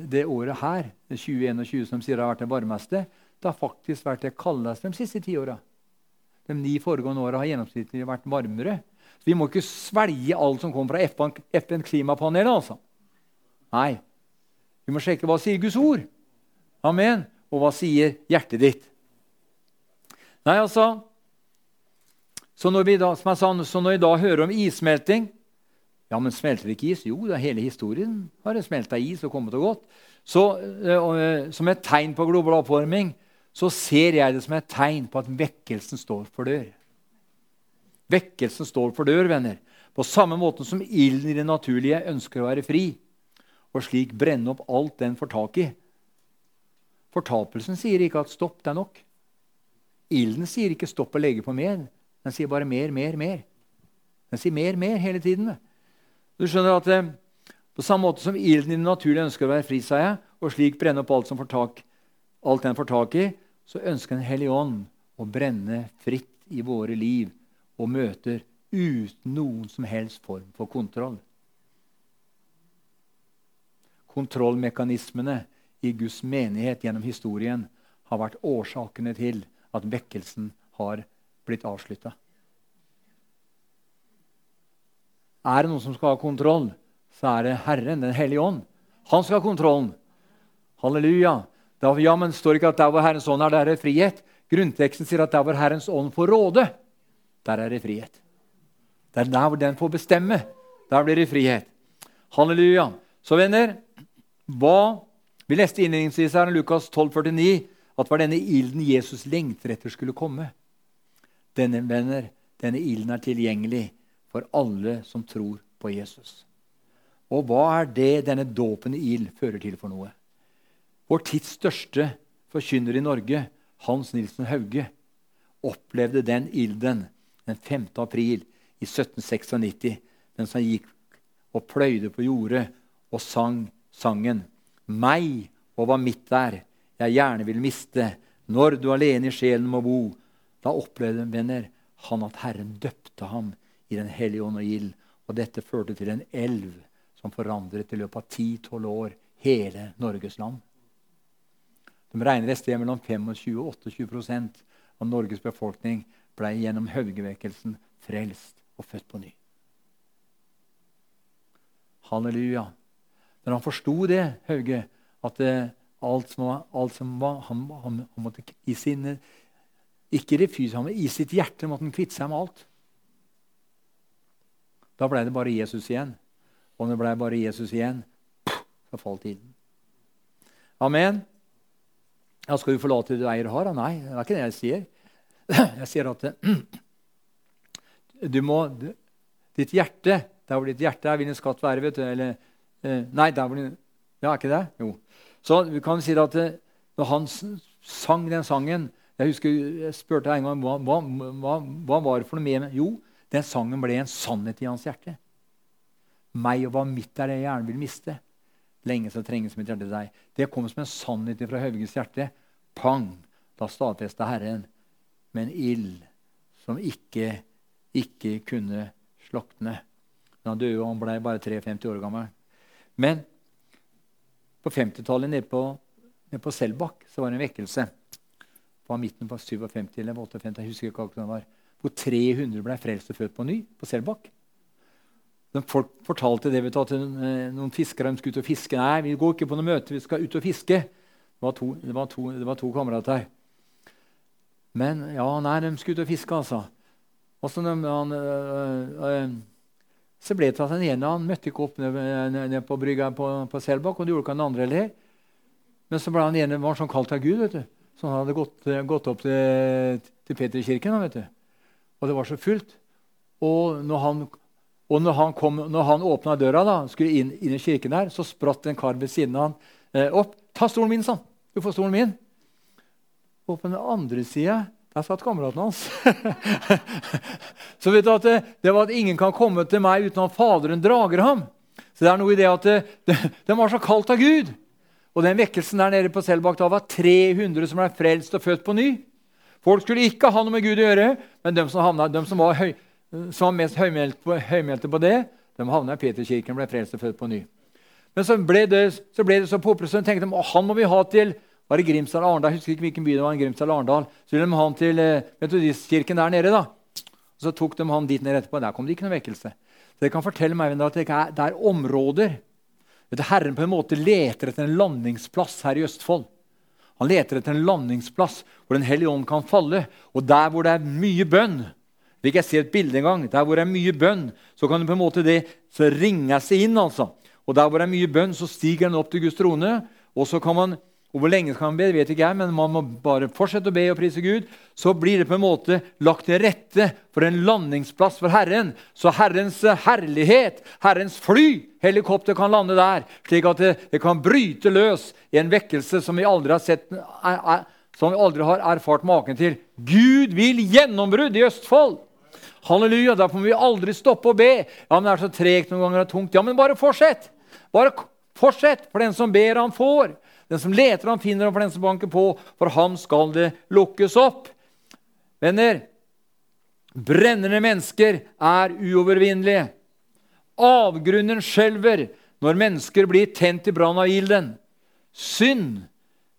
det året her, 2021, som sier det har vært det varmeste, det har faktisk vært det kaldeste de siste ti åra. De ni foregående åra har gjennomsnittlig vært varmere. Så vi må ikke svelge alt som kommer fra FN, klimapanelet. altså. Nei. Vi må sjekke hva sier Guds ord. Amen. Og hva sier hjertet ditt? Nei, altså Så når vi da, som jeg sa, så når vi da hører om issmelting Ja, men smelter ikke is? Jo, hele historien har smelta is og kommet og gått. Så, uh, som et tegn på global oppvarming så ser jeg det som et tegn på at vekkelsen står for dør. Vekkelsen står for dør, venner. På samme måte som ilden i det naturlige ønsker å være fri, og slik brenne opp alt den får tak i. Fortapelsen sier ikke at 'stopp, det er nok'. Ilden sier ikke 'stopp å legge på mer'. Den sier bare 'mer, mer, mer'. Den sier mer, mer hele tiden. Du skjønner at eh, På samme måte som ilden i det naturlige ønsker å være fri, sa jeg, og slik brenne opp alt, som får tak, alt den får tak i, så ønsker Den hellige ånd å brenne fritt i våre liv og møter uten noen som helst form for kontroll. Kontrollmekanismene i Guds menighet gjennom historien har vært årsakene til at vekkelsen har blitt avslutta. Er det noen som skal ha kontroll, så er det Herren, Den hellige ånd. Han skal ha kontrollen. Halleluja. Da, ja, men står ikke at der hvor Herrens ånd er, der er det frihet? Grunnteksten sier at der hvor Herrens ånd får råde, der er det frihet. Det er der hvor den får bestemme. Der blir det frihet. Halleluja. Så venner, hva Vi leste innledningsvis her i Lukas 12, 49, at det var denne ilden Jesus lengter etter skulle komme. Denne venner, denne ilden er tilgjengelig for alle som tror på Jesus. Og hva er det denne dåpen ild fører til for noe? Vår tids største forkynner i Norge, Hans Nilsen Hauge, opplevde den ilden den 5. april i 1796, mens han gikk og pløyde på jordet og sang sangen 'Meg og hva mitt er, jeg gjerne vil miste', når du alene i sjelen må bo. Da opplevde venner, han at Herren døpte ham i Den hellige ånd og ild. Og dette førte til en elv som forandret i løpet av 10-12 år hele Norges land. De regner et sted mellom 25 og 28 av Norges befolkning ble gjennom Haugevekkelsen frelst og født på ny. Halleluja. Når han forsto det, Hauge, at det, alt som alt som var han, han, han, måtte i sin, Ikke fysiske, men i sitt hjerte måtte han kvitte seg med alt. Da ble det bare Jesus igjen. Og når det ble bare Jesus igjen, så falt tiden. Amen. Ja, skal du forlate det du eier og har? Nei, det er ikke det jeg sier. Jeg sier at du må Ditt hjerte Der hvor ditt hjerte er, vil en skatt være. vet du, eller, eh, Nei, der hvor din Ja, er ikke det? Jo. Så vi kan si at eh, når han sang den sangen Jeg husker jeg spurte en gang hva, hva, hva, hva var det for noe med Jo, den sangen ble en sannhet i hans hjerte. Meg og hva mitt er det jeg gjerne vil miste. Lenge så trenges mitt hjerte til deg. Det kom som en sannhet fra Hauges hjerte. Pang! Da stadfesta Herren med en ild som ikke, ikke kunne slokne. Han døde, og han ble bare 53 år gammel. Men på 50-tallet nede på, nede på Selbakk så var det en vekkelse. Det var midten på 57 eller 58, jeg husker ikke hva det var. Hvor 300 ble frelst og født på ny på Selbakk. Folk fortalte det vet du, at noen fiskere skulle ut og fiske. Nei, vi går ikke på noe møte, vi skal ut og fiske. Det var to, det var to, det var to kamerater. Men ja, nei, de skulle ut og fiske, altså. Og så, de, han, øh, øh, så ble det til at den ene han møtte ikke opp nede, ned på brygga på, på Selbakk, og det gjorde ikke den andre heller. Men så ble han ene var sånn kalt av Gud, vet du. så han hadde gått, gått opp til, til Peterkirken. Og det var så fullt. Og når han, og når han, kom, når han åpna døra, da, skulle inn, inn, i kirken der, så spratt en kar ved siden av han eh, opp. 'Ta stolen min', sa han. 'Du får stolen min.' Og på den andre sida der satt kameraten hans. så vet du at det, det, var at ingen kan komme til meg uten at Faderen drager ham. Så det er noe i det at det, det, det var så kaldt av Gud. Og den vekkelsen der nede på Selbakk var 300 som ble frelst og født på ny. Folk skulle ikke ha noe med Gud å gjøre, men de som, havnet, de som, var, høy, som var, mest høymelte på, høymelte på det, de havna i Peterkirken og ble frelst og født på ny. Men så ble det så, ble det så populært, så tenkte at han må vi ha til var det Grimstad eller Arendal. Husker ikke hvilken by det var. Grimstad eller Arendal. Så ville de ha han til eh, metodistkirken der nede. da. Og Så tok de han dit ned etterpå. Der kom det ikke noe vekkelse. Så det kan fortelle meg at det er, det er områder Vet du, Herren på en måte leter etter en landingsplass her i Østfold. Han leter etter en landingsplass hvor Den hellige ånd kan falle. Og der hvor det er mye bønn ikke jeg se et bilde engang. Der hvor det er mye bønn, så kan det på en måte det så ringe seg inn. altså. Og der hvor det er mye bønn, så stiger den opp til Guds trone. Og så kan man og Hvor lenge skal man be, vet ikke jeg, men man må bare fortsette å be og prise Gud. Så blir det på en måte lagt til rette for en landingsplass for Herren. Så Herrens herlighet, Herrens fly, helikopter kan lande der. Slik at det, det kan bryte løs i en vekkelse som vi aldri har sett, er, er, som vi aldri har erfart maken til. Gud vil gjennombrudd i Østfold! Halleluja! Derfor må vi aldri stoppe å be. Ja, men Det er så tregt noen ganger og tungt. Ja, men bare fortsett! Bare fortsett, for den som ber, han får. Den som leter, han finner, og for den som banker på, for ham skal det lukkes opp. Venner, brennende mennesker er uovervinnelige. Avgrunnen skjelver når mennesker blir tent i brann av ilden. Synd,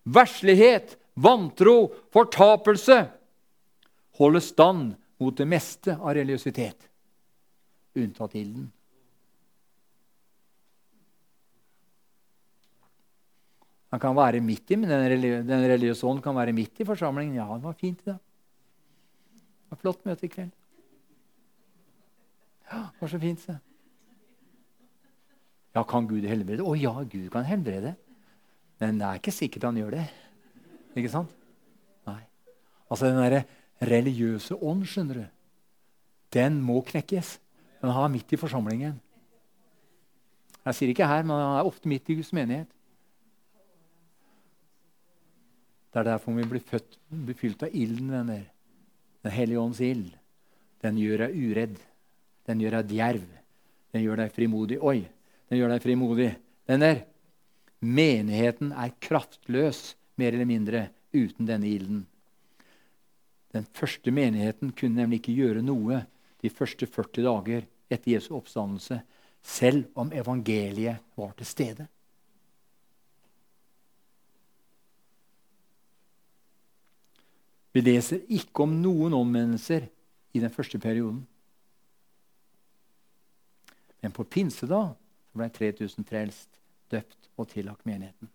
verslighet, vantro, fortapelse holder stand mot det meste av religiøsitet, unntatt ilden. Han kan være midt i, men den, religi den religiøse ånd kan være midt i forsamlingen. Ja, det var fint i dag. Det var flott møte i kveld. Ja, det var så fint, se. Ja, kan Gud helbrede? Å ja, Gud kan helbrede. Men det er ikke sikkert han gjør det. Ikke sant? Nei. Altså, den derre religiøse ånd, skjønner du, den må knekkes. Den har midt i forsamlingen. Jeg sier ikke her, men han er ofte midt i Guds menighet. Det er derfor vi blir født, blir fylt av ilden, venner. Den hellige ånds ild. Den gjør deg uredd. Den gjør deg djerv. Den gjør deg frimodig. Oi, den gjør deg frimodig. Venner, menigheten er kraftløs, mer eller mindre, uten denne ilden. Den første menigheten kunne nemlig ikke gjøre noe de første 40 dager etter Jesu oppstandelse, selv om evangeliet var til stede. Vi leser ikke om noen omvendelser i den første perioden. Men på pinsedag ble 3000 frelst, døpt og tillagt menigheten.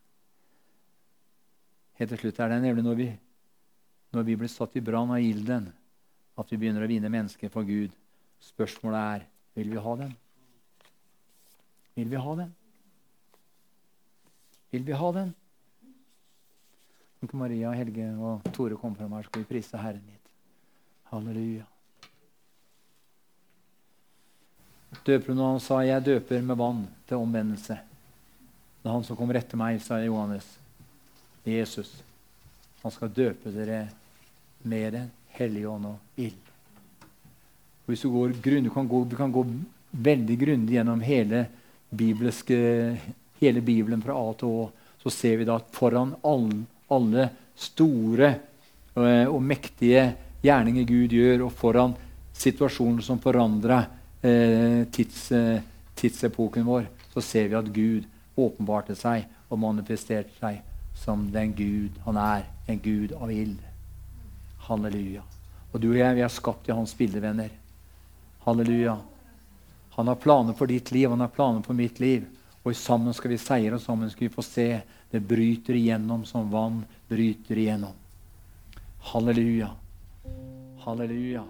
Helt til slutt er det nemlig når vi, når vi blir satt i brann av ilden, at vi begynner å vinne mennesker for Gud. Spørsmålet er vil vi ha den. Vil vi ha den? Vil vi ha den? Kan Maria, Helge og Tore komme fram her, skal vi prise Herren litt. Halleluja. Døperen han sa, 'Jeg døper med vann til omvendelse'. Det er han som kommer etter meg, sa Johannes. Jesus. Han skal døpe dere med Den hellige ånd og ild. Hvis du, går, du, kan gå, du kan gå veldig grundig gjennom hele, hele Bibelen fra A til Å, så ser vi da at foran alle alle store eh, og mektige gjerninger Gud gjør, og foran situasjoner som forandra eh, tids, eh, tidsepoken vår, så ser vi at Gud åpenbarte seg og manifesterte seg som den Gud han er. En Gud av ild. Halleluja. Og du og jeg, vi er skapt i hans bildevenner. Halleluja. Han har planer for ditt liv, han har planer for mitt liv. Og sammen skal vi seire, og sammen skal vi få se det bryter igjennom som vann bryter igjennom. Halleluja. Halleluja.